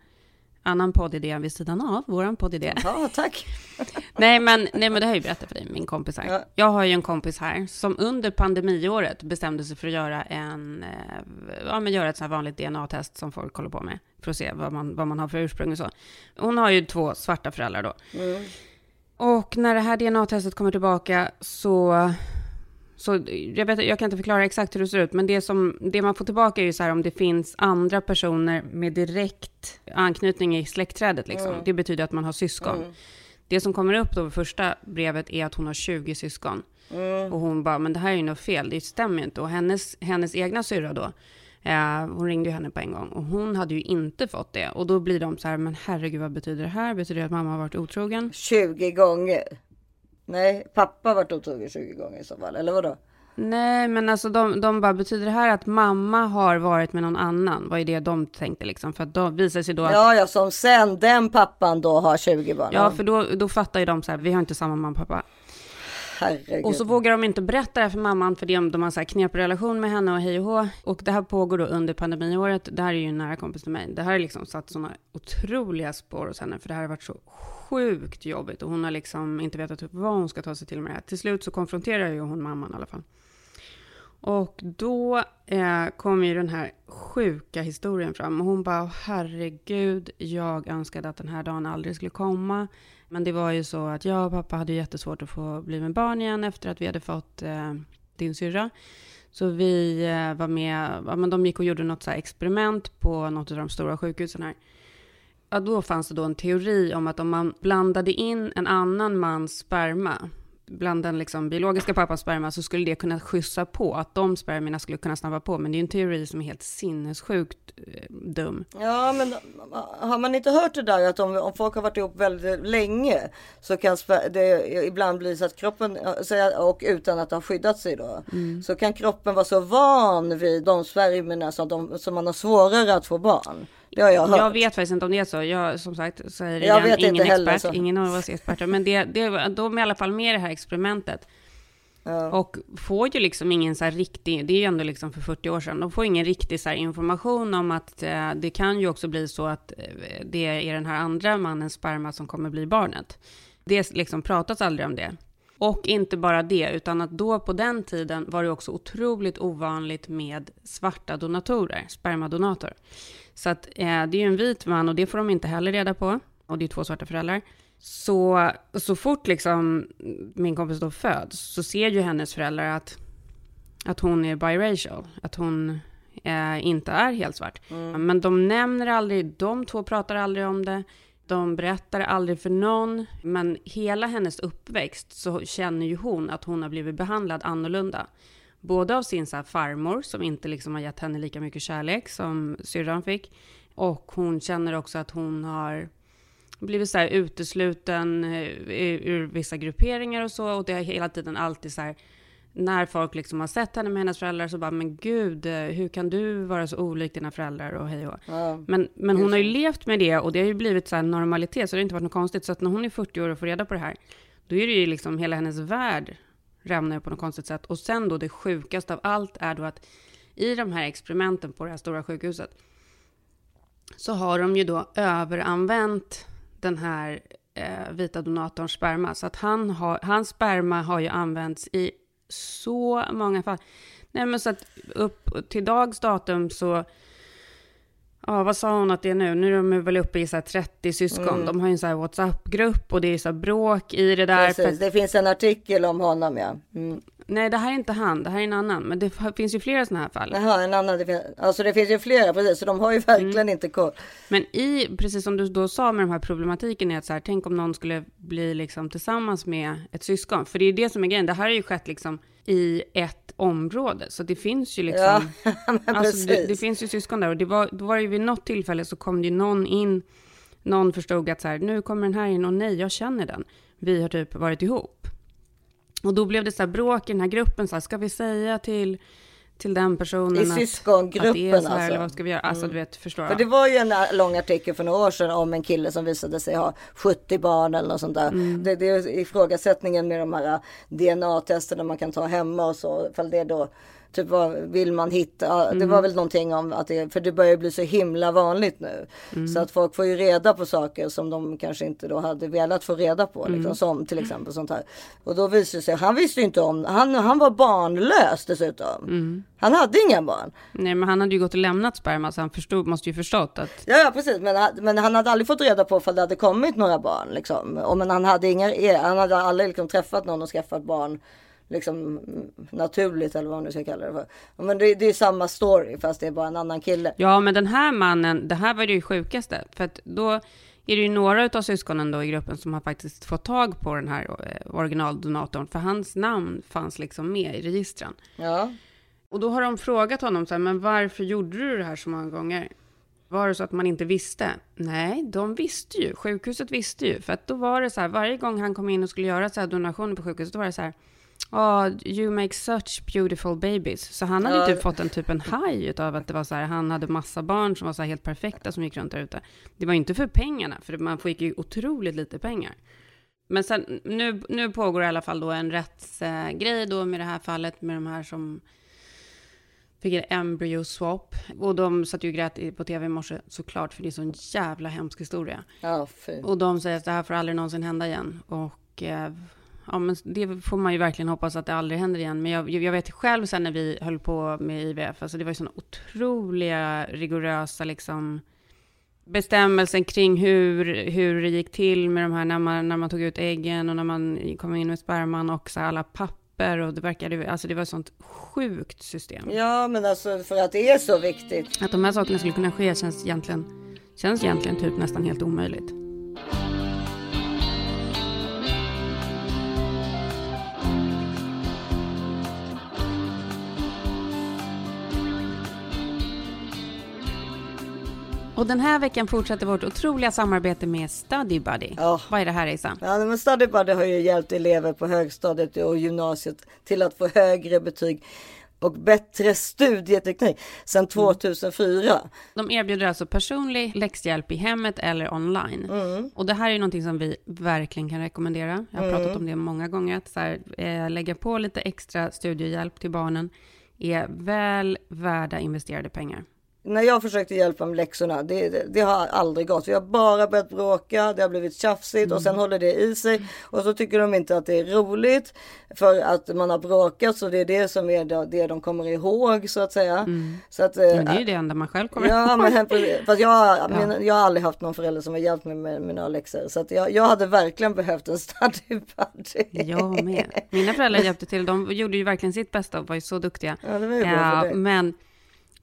annan poddidé vid sidan av, våran poddidé. Ja, tack. (laughs) nej, men, nej, men det har jag ju berättat för dig, min kompis här. Ja. Jag har ju en kompis här som under pandemiåret bestämde sig för att göra en, eh, ja men göra ett sånt här vanligt DNA-test som folk håller på med, för att se vad man, vad man har för ursprung och så. Hon har ju två svarta föräldrar då. Och när det här DNA-testet kommer tillbaka så så jag, vet, jag kan inte förklara exakt hur det ser ut, men det, som, det man får tillbaka är ju så här om det finns andra personer med direkt anknytning i släktträdet. Liksom. Det betyder att man har syskon. Det som kommer upp då vid första brevet är att hon har 20 syskon. Och hon bara, men det här är ju något fel, det stämmer ju inte. Och hennes, hennes egna syrra då, eh, hon ringde ju henne på en gång och hon hade ju inte fått det. Och då blir de så här, men herregud vad betyder det här? Betyder det att mamma har varit otrogen? 20 gånger. Nej, pappa har varit otrogen 20 gånger i så fall. Eller vadå? Nej, men alltså de, de bara, betyder det här att mamma har varit med någon annan? Vad är det de tänkte liksom? För att då visar sig då att, ja, Ja, ja, som sen den pappan då har 20 barn. för då, då fattar ju de så här, vi har inte samma mamma och pappa. Herregud. Och så vågar de inte berätta det här för mamman, för det, de har så här knepig relation med henne och hej och hå. Och det här pågår då under pandemiåret. Det här är ju en nära kompis till mig. Det här har liksom satt sådana otroliga spår hos henne, för det här har varit så sjukt jobbigt. Och hon har liksom inte vetat vad hon ska ta sig till med det här. Till slut så konfronterar ju hon mamman i alla fall. Och då eh, kom ju den här sjuka historien fram. Och hon bara, herregud, jag önskade att den här dagen aldrig skulle komma. Men det var ju så att jag och pappa hade jättesvårt att få bli med barn igen efter att vi hade fått eh, din syrra. Så vi eh, var med, ja, men de gick och gjorde något så här experiment på något av de stora sjukhusen här. Ja, då fanns det då en teori om att om man blandade in en annan mans sperma bland den liksom biologiska pappans sperma så skulle det kunna skjutsa på att de spermierna skulle kunna snabba på. Men det är en teori som är helt sinnessjukt eh, dum. Ja, men har man inte hört det där att om, om folk har varit ihop väldigt länge så kan det ibland bli så att kroppen, och utan att ha skyddat sig då, Mm. så kan kroppen vara så van vid de spermierna så de, så man har svårare att få barn. Det har jag hört. Jag vet faktiskt inte om det är så. Jag som sagt säger Jag igen, vet ingen inte heller, expert, så. ingen av oss är experter. Men det, det, de är i alla fall med i det här experimentet. Och får ju liksom ingen så här riktig, det är ju ändå liksom för 40 år sedan, de får ingen riktig så information om att eh, det kan ju också bli så att eh, det är den här andra mannens sperma som kommer bli barnet. Det liksom pratas aldrig om det. Och inte bara det, utan att då på den tiden var det också otroligt ovanligt med svarta donatorer, spermadonator. Så att eh, det är ju en vit man och det får de inte heller reda på. Och det är två svarta föräldrar. Så, så fort liksom min kompis då föds så ser ju hennes föräldrar att, att hon är biracial. Att hon eh, inte är helt svart. Men de nämner aldrig, de två pratar aldrig om det. De berättar aldrig för någon. Men hela hennes uppväxt så känner ju hon att hon har blivit behandlad annorlunda. Både av sin så farmor som inte liksom har gett henne lika mycket kärlek som syrran fick. Och hon känner också att hon har blivit så här utesluten eh, ur vissa grupperingar och så. Och det har hela tiden alltid så här, när folk liksom har sett henne med hennes föräldrar så bara, men gud, eh, hur kan du vara så olik dina föräldrar och hej och Men, men hon har ju levt med det och det har ju blivit så här normalitet, så det har inte varit något konstigt. Så att när hon är 40 år och får reda på det här, då är det ju liksom hela hennes värld rämnar på något konstigt sätt. Och sen då det sjukaste av allt är då att i de här experimenten på det här stora sjukhuset så har de ju då överanvänt den här eh, vita donatorns sperma. Så att han har, hans sperma har ju använts i så många fall. Nej men så att upp till dags datum så, ja vad sa hon att det är nu? Nu är de väl uppe i så här 30 syskon. De har ju en så här WhatsApp-grupp och det är så bråk i det där. för Precis, det finns en artikel om honom ja. Mm. Nej, det här är inte han, det här är en annan. Men det finns ju flera sådana här fall. Jaha, en annan. Det finns, alltså det finns ju flera precis, så de har ju verkligen Mm. inte koll. Men i, precis som du då sa med de här problematiken är att så här, tänk om någon skulle bli liksom tillsammans med ett syskon. För det är det som är grejen, det här har ju skett liksom i ett område. Så det finns ju liksom, Ja, (laughs) alltså det, det finns ju syskon där. Och det var, då var det ju vid något tillfälle så kom det ju någon in, någon förstod att så här, nu kommer den här in och nej, jag känner den. Vi har typ varit ihop. Och då blev det så här bråk i den här gruppen, så här, ska vi säga till, till den personen I syskongruppen alltså. eller vad ska vi göra? Alltså du vet, förstår För det var ju en lång artikel för några år sedan om en kille som visade sig ha 70 barn eller något sånt där. Mm. Det, det är ifrågasättningen med de här DNA-testerna man kan ta hemma och så. Ifall det då, typ vad vill man hitta? Ja, Det Mm. var väl någonting om att det, för det börjar bli så himla vanligt nu. Mm. Så att folk får ju reda på saker som de kanske inte då hade velat få reda på. Liksom, Mm. Som till exempel sånt här. Och då visade det sig, han visste ju inte om, han, han var barnlös dessutom. Han hade inga barn. Nej, men han hade ju gått och lämnat sperma, så han förstod, måste ju förstått att Ja, ja precis, men, han- men han hade aldrig fått reda på ifall det hade kommit några barn. Liksom. Och, men han hade, inga, han hade aldrig liksom, träffat någon och skaffat barn liksom, mm, naturligt eller vad man nu ska kalla det för. Men det, det är samma story fast det är bara en annan kille. Ja, men den här mannen, det här var det ju sjukaste. För att då är det ju några av syskonen då i gruppen som har faktiskt fått tag på den här eh, originaldonatorn. För hans namn fanns liksom med i registren. Ja. Och då har de frågat honom så här, men varför gjorde du det här så många gånger? Var det så att man inte visste? Nej, de visste ju. Sjukhuset visste ju. För att då var det så här, varje gång han kom in och skulle göra så här donationer på sjukhuset, då var det så här, Oh, you make such beautiful babies. Så han hade Ja. typ fått en typ en haj utav att det var så här, han hade massa barn som var så här helt perfekta som gick runt där ute. Det var ju inte för pengarna, för man fick ju otroligt lite pengar. Men sen, nu, nu pågår i alla fall då en rättsgrej eh, då med det här fallet med de här som fick en embryo swap. Och de satt ju och grät på tv i morse såklart, för det är så en jävla hemsk historia. Ja. Och de säger att det här får aldrig någonsin hända igen. Och eh, ja, men det får man ju verkligen hoppas att det aldrig händer igen. Men jag, jag vet själv sen när vi höll på med IVF, alltså det var ju sådana otroliga rigorösa liksom bestämmelser kring hur, hur det gick till med de här när man, när man tog ut äggen och när man kom in med sperman och så alla papper och det verkade, alltså det var ett sånt sjukt system. Ja, men alltså för att det är så viktigt. Att de här sakerna skulle kunna ske känns egentligen, känns egentligen typ nästan helt omöjligt. Och den här veckan fortsätter vårt otroliga samarbete med Study Buddy. Ja. Vad är det här Isa? Ja, men Study Buddy har ju hjälpt elever på högstadiet och gymnasiet till att få högre betyg och bättre studieteknik sedan 2004. De erbjuder alltså personlig läxhjälp i hemmet eller online. Och det här är någonting som vi verkligen kan rekommendera. Jag har pratat om det många gånger, att så här, eh, lägga på lite extra studiehjälp till barnen är väl värda investerade pengar. När jag försökte hjälpa med läxorna, det, det, det har aldrig gått. Vi har bara börjat bråka, det har blivit tjafsigt och sen håller det i sig. Och så tycker de inte att det är roligt för att man har bråkat så det är det som är det, det de kommer ihåg så att säga. Så att, eh, Men det är ju det enda man själv kommer Ja, ihåg. men fast jag, men, jag har aldrig haft någon förälder som har hjälpt mig med mina läxor. Så att jag, jag hade verkligen behövt en study buddy. Jag med. Mina föräldrar hjälpte till. De gjorde ju verkligen sitt bästa och var ju så duktiga. Ja, det var ju bra för dig. men,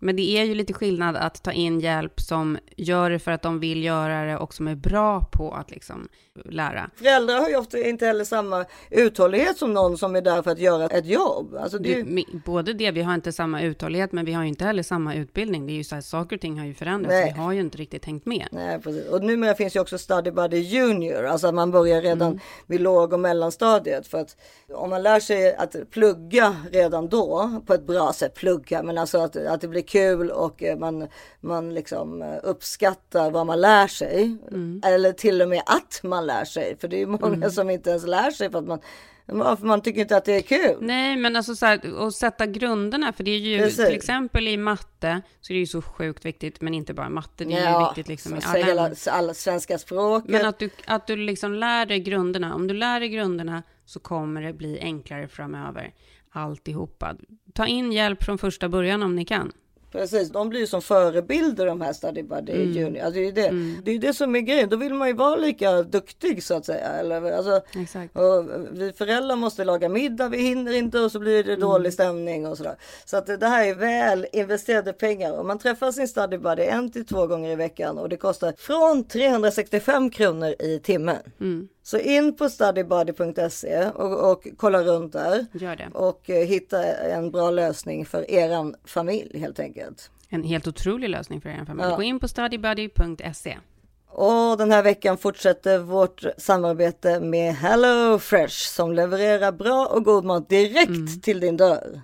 men det är ju lite skillnad att ta in hjälp som gör det för att de vill göra det och som är bra på att liksom lära. Föräldrar har ju ofta inte heller samma uthållighet som någon som är där för att göra ett jobb. Alltså det, mi- både det, vi har inte samma uthållighet, men vi har ju inte heller samma utbildning. Det är ju så här, saker och ting har ju förändrats. Nej. Vi har ju inte riktigt tänkt med. Nej, precis. Och numera finns ju också Study Buddy Junior, alltså att man börjar redan vid låg och mellanstadiet. För att om man lär sig att plugga redan då på ett bra sätt, plugga, men alltså att, att det blir kul och eh, man, man liksom eh, uppskattar vad man lär sig. Eller till och med att man lär sig, för det är ju många som inte ens lär sig för att man, för man tycker inte att det är kul. Nej, men alltså så här, att sätta grunderna, för det är ju Precis. till exempel i matte, så är det ju så sjukt viktigt, men inte bara matte, det är ju viktigt liksom i alla hela, alla svenska språket. Men att du, att du liksom lär dig grunderna. Om du lär dig grunderna så kommer det bli enklare framöver. Alltihopa. Ta in hjälp från första början om ni kan. Precis, de blir ju som förebilder de här Study Buddy Mm. Junior. Alltså det, är det. det är det som är grejen. Då vill man ju vara lika duktig så att säga. Eller, alltså, Exakt. vi föräldrar måste laga middag, vi hinner inte och så blir det Mm. dålig stämning och sådär. Så att det här är väl investerade pengar. Och man träffar sin Study Buddy en till två gånger i veckan och det kostar från 365 kronor i timmen. Mm. Så in på studybuddy.se och, och kolla runt där Gör det. och eh, hitta en bra lösning för eran familj helt enkelt. En helt otrolig lösning för er familj. Ja. Gå in på studybuddy.se. Och den här veckan fortsätter vårt samarbete med Hello Fresh som levererar bra och god mat direkt till din dörr.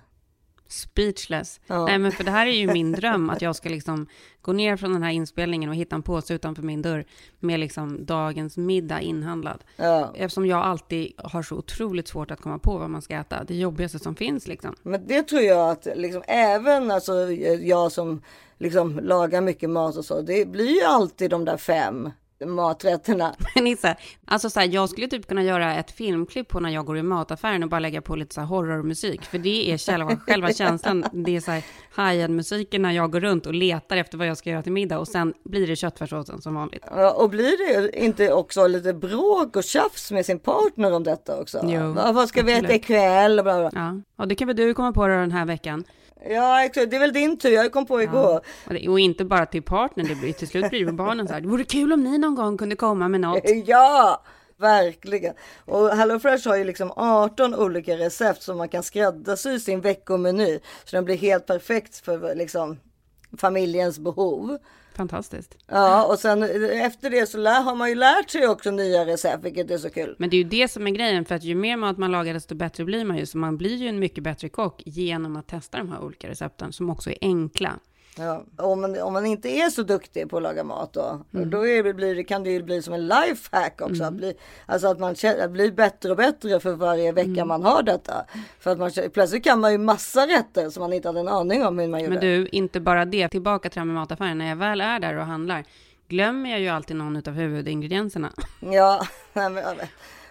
Speechless. Ja. Nej, men för det här är ju min dröm, att jag ska liksom gå ner från den här inspelningen och hitta en påse utanför min dörr med liksom dagens middag inhandlad. Ja. Eftersom jag alltid har så otroligt svårt att komma på vad man ska äta. Det jobbigaste som finns liksom. Men det tror jag att liksom, även alltså, jag som liksom, lagar mycket mat och så, det blir ju alltid de där fem maträtterna. (laughs) Men Issa, alltså så här, jag skulle typ kunna göra ett filmklipp på när jag går i mataffären och bara lägga på lite så här horrormusik. För det är själva, (laughs) själva känslan. Det är så här high-end-musiken när jag går runt och letar efter vad jag ska göra till middag. Och sen blir det köttfärssåsen som vanligt. Och blir det inte också lite bråk och tjafs med sin partner om detta också? Jo, Va- vad ska vi äta ikväll? Och bla bla. Ja, och det kan väl du komma på då den här veckan. Ja, exakt. det är väl din tur. Jag kom på igår. Och, det, och inte bara till partnern, det blir till slut blir det barnen så här. Det vore kul om ni någon gång kunde komma med något. (laughs) Ja, verkligen. Och HelloFresh har ju liksom 18 olika recept som man kan skräddarsy sin veckomeny. Så den blir helt perfekt för liksom familjens behov. Fantastiskt. Ja, och sen efter det så lär, har man ju lärt sig också nya recept, vilket är så kul. Men det är ju det som är grejen, för att ju mer mat man lagar, desto bättre blir man ju. Så man blir ju en mycket bättre kock genom att testa de här olika recepten, som också är enkla. Ja. Om, man, om man inte är så duktig på att laga mat då, då är det, blir kan det ju bli som en lifehack också. Att bli, alltså att man känner, att bli bättre och bättre för varje vecka man har detta. För att man, plötsligt kan man ju massa rätter som man inte hade en aning om hur man gjorde. Men du, inte bara det. Tillbaka till det här med mataffären. När jag väl är där och handlar, glömmer jag ju alltid någon av huvudingredienserna. Ja, (laughs)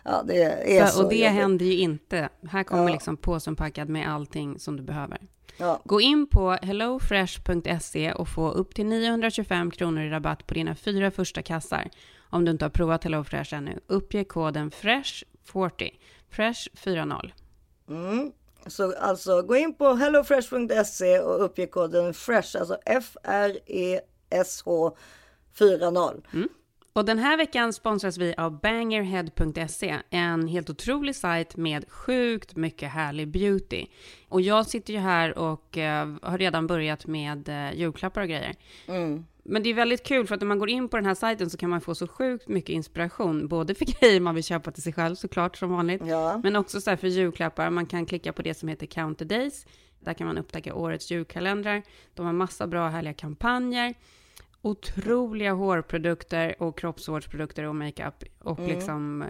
Ja, det är så, Så, och det jobbigt. händer ju inte. Här kommer Ja. liksom påsen packad med allting som du behöver. Ja. Gå in på hellofresh.se och få upp till 925 kronor i rabatt på dina fyra första kassar. Om du inte har provat HelloFresh ännu. Uppge koden FRESH40. FRESH40. Mm. Så alltså gå in på hellofresh.se och uppge koden FRESH, alltså F-R-E-S-H 40. Och den här veckan sponsras vi av bangerhead.se, en helt otrolig sajt med sjukt mycket härlig beauty. Och jag sitter ju här och eh, har redan börjat med uh, julklappar och grejer. Men det är väldigt kul för att när man går in på den här sajten så kan man få så sjukt mycket inspiration, både för (laughs) grejer man vill köpa till sig själv såklart som vanligt, Ja. men också så för julklappar. Man kan klicka på det som heter Count the Days. Där kan man upptäcka årets julkalendrar. De har massa bra härliga kampanjer. Otroliga hårprodukter och kroppsvårdsprodukter och makeup. Och liksom, eh,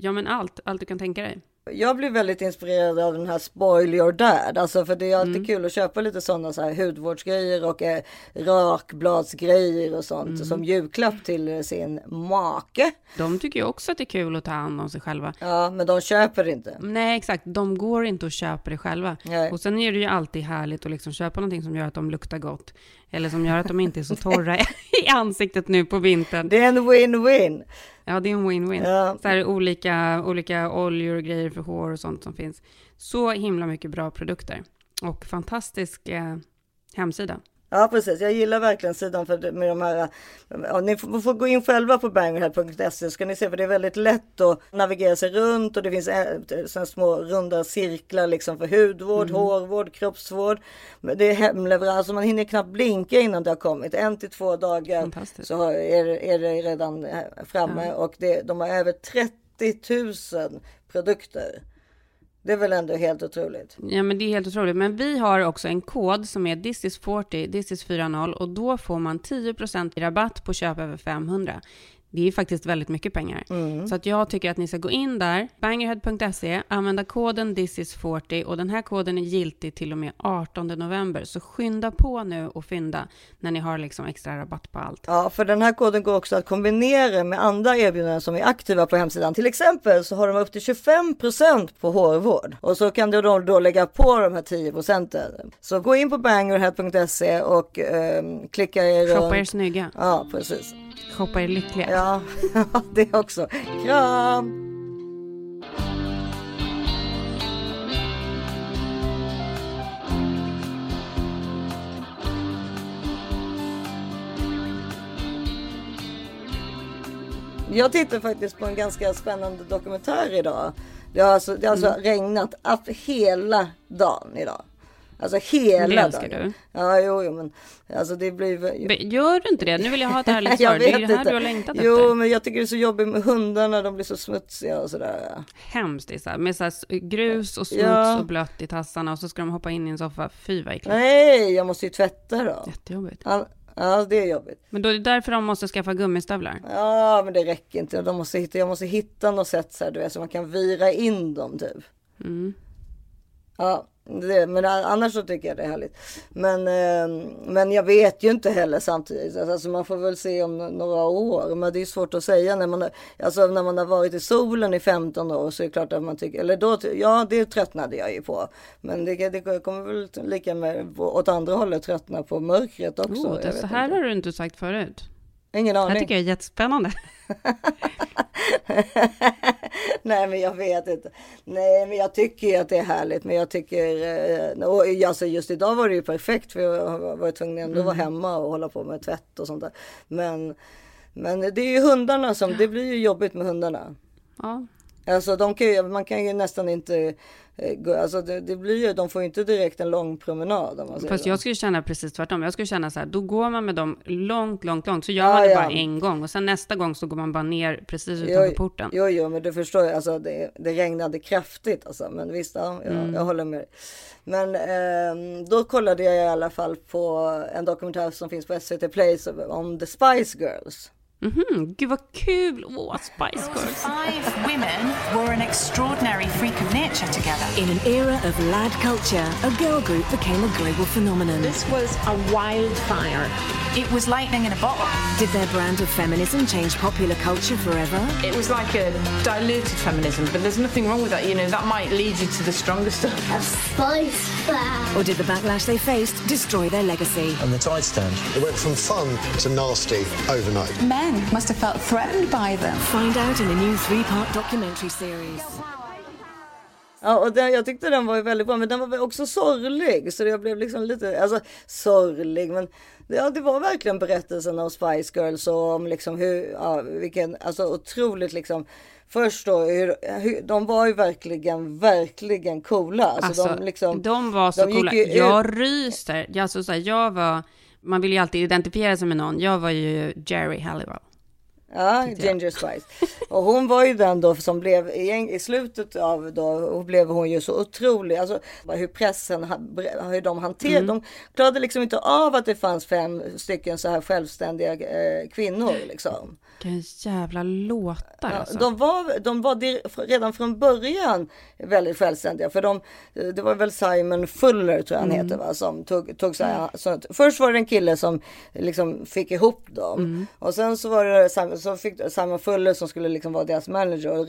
ja men allt, allt du kan tänka dig. Jag blir väldigt inspirerad av den här Spoil your dad. Alltså för det är alltid Mm. kul att köpa lite sådana så här hudvårdsgrejer och eh, rakbladsgrejer och sånt Mm. som julklapp till sin make. De tycker ju också att det är kul att ta hand om sig själva. Ja, men de köper inte. Nej, exakt. De går inte och köper det själva. Nej. Och sen är det ju alltid härligt att liksom köpa någonting som gör att de luktar gott. Eller som gör att de inte är så torra i ansiktet nu på vintern. Det är en win-win. Ja, det är en win-win. Ja. Så här olika, olika oljor och grejer för hår och sånt som finns. Så himla mycket bra produkter. Och fantastisk eh, hemsida. Ja precis, jag gillar verkligen sidan för med de här. Ja, ni får, får gå in själva på bangerhead.se så ska ni se för det är väldigt lätt att navigera sig runt och det finns eh, såna små runda cirklar liksom för hudvård, hårvård, kroppsvård. Det är hemleverans och man hinner knappt blinka innan det har kommit. En till två dagar så är, är det redan eh, framme och det, de har över 30 000 produkter. Det är väl ändå helt otroligt. Ja, men det är helt otroligt. Men vi har också en kod som är this is 40, this is 40 och då får man 10% i rabatt på köp över 500. Det är faktiskt väldigt mycket pengar. Så att jag tycker att ni ska gå in där, bangerhead.se, använda koden thisis40 och den här koden är giltig till och med 18 november. Så skynda på nu och fynda när ni har liksom extra rabatt på allt. Ja, för den här koden går också att kombinera med andra erbjudanden som är aktiva på hemsidan. Till exempel så har de upp till 25% på hårvård och så kan du då, då lägga på de här 10 procenten. Så gå in på bangerhead.se och ehm, klicka er Shoppa er snygga, Ja, precis. shoppa er lyckliga. Ja, (laughs) det också. Kram! Jag tittade faktiskt på en ganska spännande dokumentär idag. Det har alltså, det har alltså Mm. regnat hela dagen idag. Alltså hela Det dagen. du. Ja, jo, jo, men alltså det blir... Gör du inte det? Nu vill jag ha ett (laughs) ärligt Jag svar. Det är det här inte. du har längtat Jo, efter. men jag tycker det är så jobbigt med hundarna. De blir så smutsiga och sådär. Hemskt, är så här, med så här grus och smuts Ja. och blött i tassarna och så ska de hoppa in i en soffa. Fy vad äckligt. Nej, jag måste ju tvätta då. Jättejobbigt. Ja, ja, det är jobbigt. Men då är det därför de måste skaffa gummistövlar. Ja, men det räcker inte. De måste hitta, jag måste hitta något sätt så här, du vet, så man kan vira in dem typ. Mm. Ja, det, men annars så tycker jag det är härligt. Men, eh, men jag vet ju inte heller samtidigt. Alltså man får väl se om några år. Men det är svårt att säga när man, har- alltså när man har varit i solen i 15 år så är det klart att man tycker, eller då, ja det tröttnade jag ju på. Men det, det kommer väl lika med åt andra hållet tröttna på mörkret också. Oh, det, så här inte. har du inte sagt förut. Ingen Det här aning. tycker jag är jättespännande. (laughs) Nej men jag vet inte. Nej men jag tycker ju att det är härligt. Men jag tycker, eh, och alltså just idag var det ju perfekt för jag var tvungen ändå vara hemma och hålla på med tvätt och sånt där. Men, men det är ju hundarna som, det blir ju jobbigt med hundarna. Ja, Alltså de kan ju, man kan ju nästan inte eh, gå, alltså det, det blir ju, de får ju inte direkt en lång promenad om man fast jag skulle känna precis tvärtom. Jag skulle känna så här, då går man med dem långt, långt, långt. Så gör Ja, man det ja. bara en gång och sen nästa gång så går man bara ner precis Jo, utanför porten. Jo, jo, men du förstår ju, alltså det, det regnade kraftigt alltså. Men visst, ja, jag, Mm. jag håller med dig. Men ehm, då kollade jag i alla fall på en dokumentär som finns på SVT Play om The Spice Girls. Mhm, gud vad kul! Åh, Spice Girls. Five women were an extraordinary freak of nature together. In an era of lad culture, a girl group became a global phenomenon. This was a wildfire. It was lightning in a bottle. Did their brand of feminism change popular culture forever? It was like a diluted feminism, but there's nothing wrong with that. You know, that might lead you to the stronger stuff. Spice Fam. Or did the backlash they faced destroy their legacy? And the tide stand. It went from fun to nasty overnight. Men must have felt threatened by them. Find out in a new three part documentary series. Ja, och den, jag tyckte den var ju väldigt bra, men den var väl också sorglig. Så jag blev liksom lite, alltså sorglig, men ja, det var verkligen berättelsen om Spice Girls och om liksom hur, ja, vilken, alltså otroligt liksom. Först då, hur, hur, de var ju verkligen, verkligen coola. Alltså, Alltså, de, liksom, de var så de coola. ju Jag ryser. Alltså, så här, jag var, man vill ju alltid identifiera sig med någon. Jag var ju Jerry Halliwell. Ja, Ginger Spice. Och hon var ju den då som blev i, slutet av då blev hon ju så otrolig. Alltså hur pressen, hur de hanterade. Mm. De klarade liksom inte av att det fanns fem stycken så här självständiga eh, kvinnor liksom. Vilka jävla låtar Ja, alltså. de var, de var dir- redan från början väldigt självständiga. För de, det var väl Simon Fuller tror jag han Mm. heter va, som tog, tog så här, så att, Först var det en kille som liksom fick ihop dem. Mm. Och sen så var det Simon, så fick Simon Fuller som skulle liksom vara deras manager. Och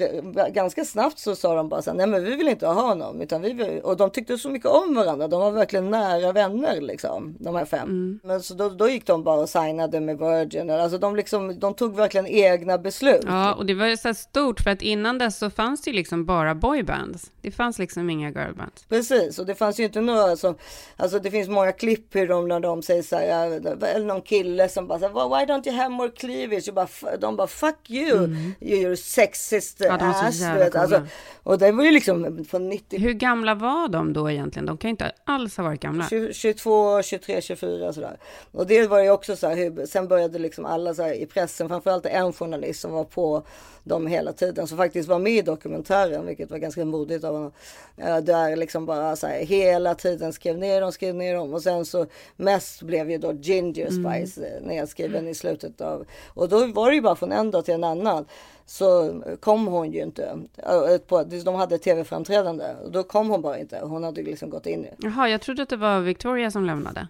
ganska snabbt så sa de bara så här, nej men vi vill inte ha honom. Utan vi vill, och de tyckte så mycket om varandra. De var verkligen nära vänner liksom, de här fem. Mm. Men så då, då gick de bara och signade med Virgin. Alltså de, liksom, de tog verkligen egna beslut. Ja, och det var ju så här stort för att innan dess så fanns det ju liksom bara boybands. Det fanns liksom inga girlbands. Precis, och det fanns ju inte några som, alltså det finns många klipp hur de när de säger så här, eller någon kille som bara så här, why don't you have more cleavage? Och bara, de bara fuck you, you're sexist Mm. Ja, så ass. jävla vet. Alltså, och det var ju liksom från 90, Hur gamla var de då egentligen? De kan ju inte alls ha varit gamla. 20, 22, 23, 24 sådär. Och det var ju också så här, hur, sen började liksom alla så här i pressen, framförallt en journalist som var på dem hela tiden, som faktiskt var med i dokumentären, vilket var ganska modigt honom. Eh, Där liksom bara så här, hela tiden skrev ner dem, skrev ner dem och sen så mest blev ju då Ginger Spice mm. nedskriven i slutet av, och då var det ju bara från en dag till en annan så kom hon ju inte. Eh, på- De hade tv-framträdande och då kom hon bara inte. Hon hade liksom gått in Jaha, jag trodde att det var Victoria som lämnade.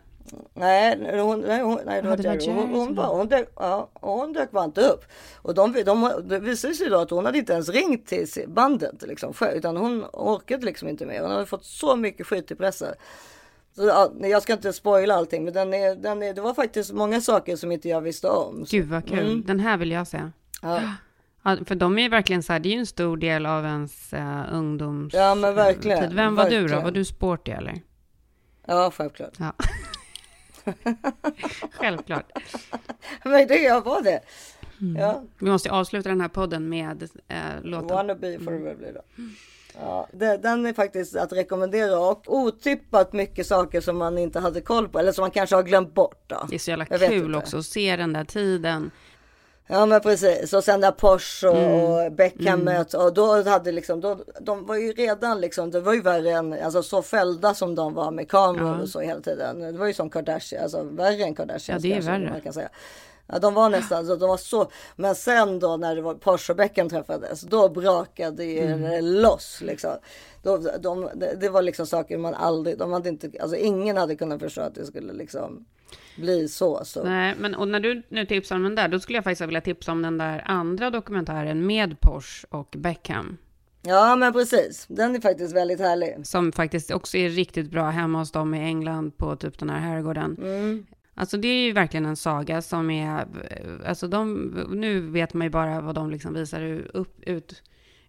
Nej, hon, nej, hon, nej. Hon, Jerry hon, bara, hon, dök, ja, hon dök bara inte upp. Och de, de, det visade sig då att hon hade inte ens ringt till bandet liksom, själv, utan hon orkade liksom inte mer. Hon hade fått så mycket skit i pressen. Så, ja, jag ska inte spoila allting, men den är, den är, det var faktiskt många saker som inte jag visste om. Så, Gud vad kul. Mm. Den här vill jag se. ja. (gasps) Ja, för de är ju verkligen så här, det är ju en stor del av ens uh, ungdoms... Ja, men verkligen, tid. Vem var du då? verkligen. Var du sporty eller? ja, självklart. Ja. (laughs) (laughs) Självklart. Men det, jag var det. Mm. Ja. Vi måste avsluta den här podden med uh, låten. Wanna be forever blir det. Ja, det, den är faktiskt att rekommendera och otippat mycket saker som man inte hade koll på eller som man kanske har glömt bort. Då. Det är så jävla Jag kul också att se den där tiden. Ja men precis och sen där Porsche och, Mm. och Beckham möts och då hade liksom, då, de var ju redan liksom, det var ju värre än, alltså så fällda som de var med kameror Ja. och så hela tiden. Det var ju som Kardashian, alltså värre än Kardashian. Ja, det är värre. Man kan säga. Ja, de var nästan så, de var så, men sen då när det var Porsche och Beckham träffades, då brakade ju Mm. loss liksom. Då, de, det, det var liksom saker man aldrig, de hade inte, alltså ingen hade kunnat förstå att det skulle liksom bli så. så. Nej, men och när du nu tipsar om den där, då skulle jag faktiskt vilja tipsa om den där andra dokumentären med Porsche och Beckham. Ja men precis, den är faktiskt väldigt härlig. Som faktiskt också är riktigt bra hemma hos dem i England på typ den här herrgården. Mm. Alltså det är ju verkligen en saga som är, alltså de, nu vet man ju bara vad de liksom visar upp, ut,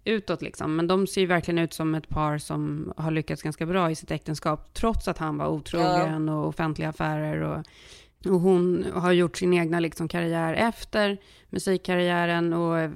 utåt liksom. Men de ser ju verkligen ut som ett par som har lyckats ganska bra i sitt äktenskap. Trots att han var otrogen och offentliga affärer och, och hon har gjort sin egna liksom karriär efter musikkarriären och... eh,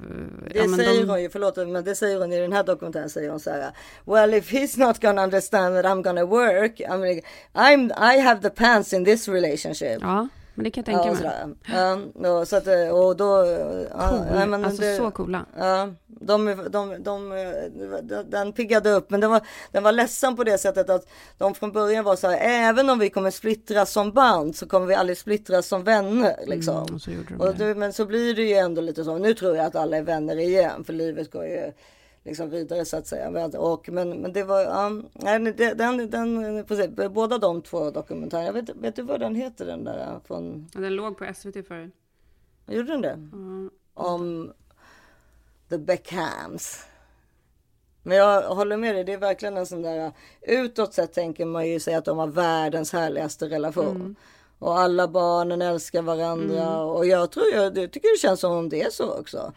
Det ja, säger de, hon ju, förlåt men det säger hon i den här dokumentären säger hon så här. Well if he's not gonna understand that I'm gonna work, I mean, I'm, I have the pants in this relationship. Ja, men det kan jag tänka Ja, mig. sådär. Ja, så att, eh, och då... ja, Cool. nej, men alltså det- så coola. Ja, de, de, de, de, den piggade upp, men den var, den var ledsen på det sättet att de från början var så här, även om vi kommer splittras som band så kommer vi aldrig splittras som vänner. Liksom. Mm, och så och det, men så blir det ju ändå lite så, nu tror jag att alla är vänner igen, för livet går ju liksom vidare så att säga. Och, men, men det var, ja, nej, den, den, den, precis, båda de två dokumentärerna, jag vet, vet du vad den heter den där från, Ja, den låg på SVT förut. gjorde den det? Mm. Om The Beckhams. Men jag håller med dig, det är verkligen en sån där, utåt sett tänker man ju säga att de har världens härligaste relation. Mm. Och alla barnen älskar varandra Mm. och jag tror, jag, jag tycker det känns som om det är så också.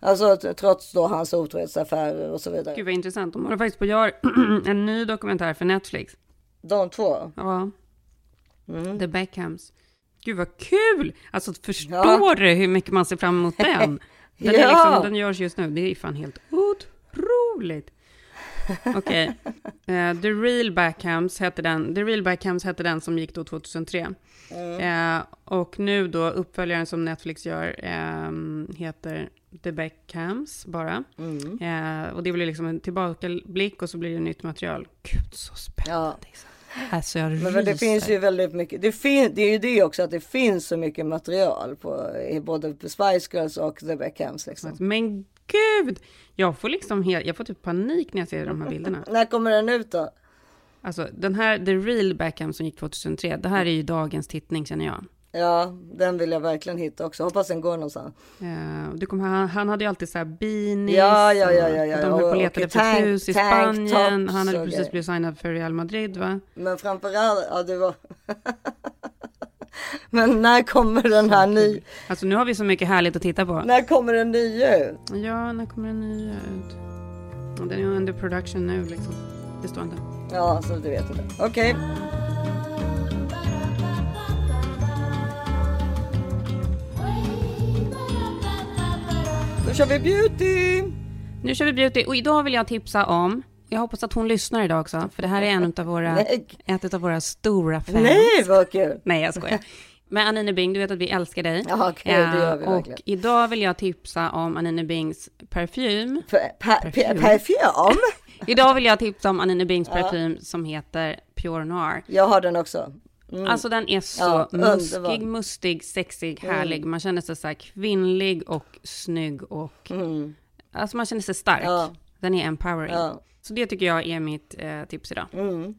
Alltså trots då hans otrohetsaffärer och så vidare. Gud vad intressant. De håller faktiskt på att göra (clears throat) en ny dokumentär för Netflix. De två? Ja. Mm. The Beckhams. Gud vad kul! Alltså förstår du hur mycket man ser fram emot (laughs) den? Den, är Ja. liksom, den görs just nu. Det är fan helt otroligt. Okej. (laughs) Eh, The Real Beckhams hette den. The Real Beckhams hette den som gick då 2003. Eh, och nu då uppföljaren som Netflix gör ehm, heter The Beckhams bara. Eh, och det blir liksom en tillbakablick och så blir det nytt material. Gud så spännande. Alltså jag Men, men det ryser. finns ju väldigt mycket. Det, fin, det är ju det också att det finns så mycket material på både på Spice Girls och The Beckhams. Liksom. Men gud! Jag får liksom helt, jag får typ panik när jag ser de här bilderna. (laughs) När kommer den ut då? Alltså den här, The Real Beckham som gick 2003, det här är ju dagens tittning känner jag. Ja, den vill jag verkligen hitta också. Hoppas den går någonstans. Eh, du kommer, han, han hade ju alltid så här beanies. Ja, ja, ja, ja, ja. De höll på och letade efter ett tank- hus i Spanien. Han hade precis grejer. blivit signad för Real Madrid va? Men framförallt, ja det var... (laughs) Men när kommer den här ny... Alltså nu har vi så mycket härligt att titta på. När kommer den nya ut? Ja, när kommer den nya ut? Ja, Den är under production nu liksom. Det står inte. Ja, så du vet det. Okej. Då kör vi beauty! Nu kör vi beauty och idag vill jag tipsa om, jag hoppas att hon lyssnar idag också, för det här är en av våra, Nej. ett av våra stora fans. Nej, vad kul! Nej, jag skojar. Men Anine Bing, du vet att vi älskar dig. Ja, okej, det gör vi Eh, och verkligen. idag vill jag tipsa om Anine Bings parfym. Pa- pa- pa- Parfym? (laughs) Idag vill jag tipsa om Anine Bings Ja. parfym som heter Pure Noir. Jag har den också. Mm. Alltså den är så Ja, underbar. muskig, mustig, sexig, Mm. härlig. Man känner sig så kvinnlig och snygg och... Alltså man känner sig stark. Mm. Ja. Den är empowering. Ja. Så det tycker jag är mitt eh, tips idag.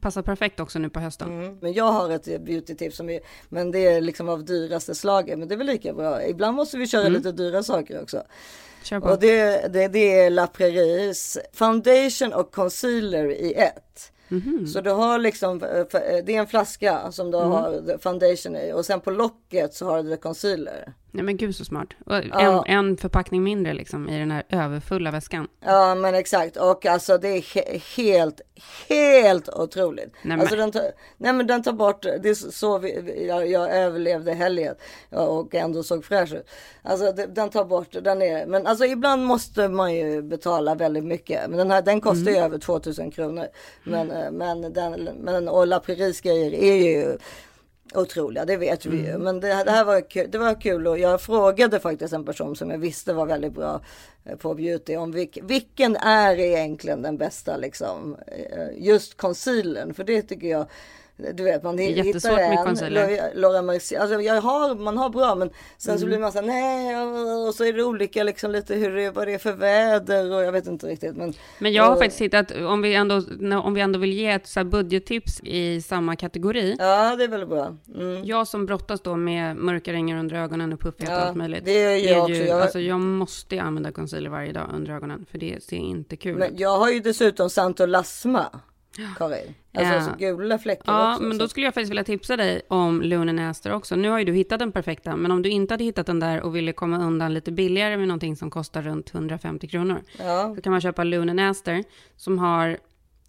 Passar perfekt också nu på hösten. Mm. Men jag har ett beauty-tips som är, men det är liksom av dyraste slaget. Men det är väl lika bra. Ibland måste vi köra lite dyra saker också. Och det, det, det är La Prairies foundation och concealer i ett. Mhm. Så du har liksom, eh, eh, det är en flaska som du Mm. har foundation i och sen på locket så har du the concealer. Nej men gud så smart. En, en förpackning mindre liksom i den här överfulla väskan. Ja men exakt och alltså det är he- helt, helt otroligt. Nej, alltså men- den tar, nej men den tar bort, det är så vi, jag, jag överlevde helgen och ändå såg fräsch ut. Alltså det, den tar bort, den är, men alltså ibland måste man ju betala väldigt mycket. Men den här den kostar Mm. ju över 2000 kronor. Men, eh, men den, men och La Prairies grejer är ju otroliga, det vet vi ju. Men det, det här var kul, det var kul och jag frågade faktiskt en person som jag visste var väldigt bra eh, på beauty om vilk, vilken är egentligen den bästa liksom eh, just concealern för det tycker jag du vet man är hittar jättesvårt med en, concealer. Laura- Laura Mercier, alltså jag har, man har bra men sen så Mm. blir man så här, nej och så är det olika liksom lite hur det, vad det är för väder och jag vet inte riktigt men Men jag har och- faktiskt hittat, om vi ändå, om vi ändå vill ge ett så budgettips i samma kategori. Ja det är väl bra. Mm. Jag som brottas då med mörka ringar under ögonen och puffighet och Ja, allt möjligt. det gör jag är också. Ju, Jag- Alltså jag måste ju använda concealer varje dag under ögonen, för det ser inte kul Men ut. jag har ju dessutom Santolasma, Karin. Alltså Ja. så gula fläckar Ja, också. men så- då skulle jag faktiskt vilja tipsa dig om Lunen Aster också. Nu har ju du hittat den perfekta, men om du inte hade hittat den där och ville komma undan lite billigare med någonting som kostar runt 150 kronor, Ja. så kan man köpa Lunen Aster som har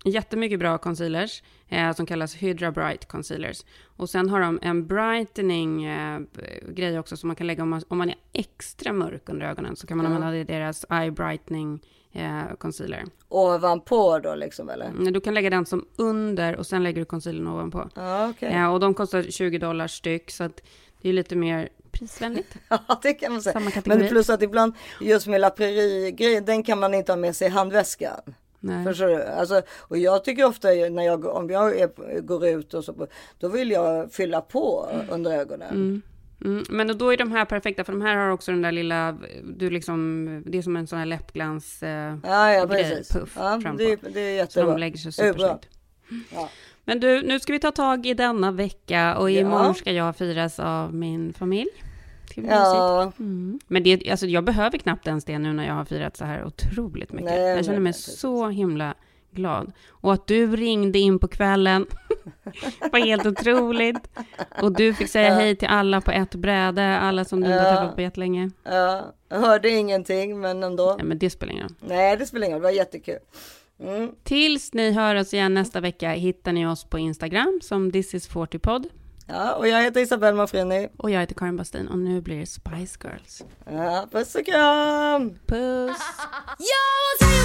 jättemycket bra concealers eh, som kallas Hydra Bright Concealers. Och sen har de en brightening eh, grej också som man kan lägga om man, om man är extra mörk under ögonen så kan man Ja. använda deras Eye Brightening eh, Concealer. Ovanpå då liksom eller? Mm, Du kan lägga den som under och sen lägger du concealern ovanpå. Ja, okej. Ja, och de kostar 20 dollar styck så att det är lite mer prisvänligt. (laughs) Ja, det kan man säga. Men plus att ibland just med La Prairie-grejen, den kan man inte ha med sig i handväskan. Nej. Förstår du? Alltså, och jag tycker ofta när jag, om jag är, går ut och så, då vill jag fylla på under ögonen. Mm. Mm, men då är de här perfekta, för de här har också den där lilla, du liksom, det är som en sån här läppglans eh, Ja, ja grej, precis. puff Ja, fram det, på. det är Så jättebra. de lägger sig supersnyggt. Ja. Men du, nu ska vi ta tag i denna vecka och imorgon ska jag firas av min familj. Ja. Mm. Men det, alltså, jag behöver knappt ens det nu när jag har firat så här otroligt mycket. Nej, jag känner mig precis. så himla glad. Och att du ringde in på kvällen (laughs) var helt otroligt. Och du fick säga Ja. hej till alla på ett bräde, alla som du inte har Ja. träffat på jättelänge. Ja, jag hörde ingenting men ändå. Ja, men det spelar ingen roll. Nej, det spelar ingen roll. Det var jättekul. Mm. Tills ni hör oss igen nästa vecka hittar ni oss på Instagram som This is 40pod. Ja, och jag heter Isabelle Manfrini. Och jag heter Karin Bastin och nu blir det Spice Girls. Ja, puss och kram! Puss! (laughs)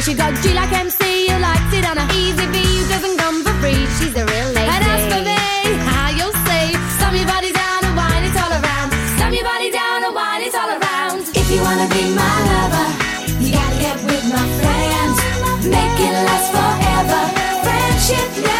face. You got G like MC who likes it on a easy V who doesn't come for free. She's a real lady. And as for me, how you'll say, slam your body down and wine it all around. Slam your body down and wine it all around. If you wanna be my lover, you gotta get with my friends. Make it last forever. Friendship never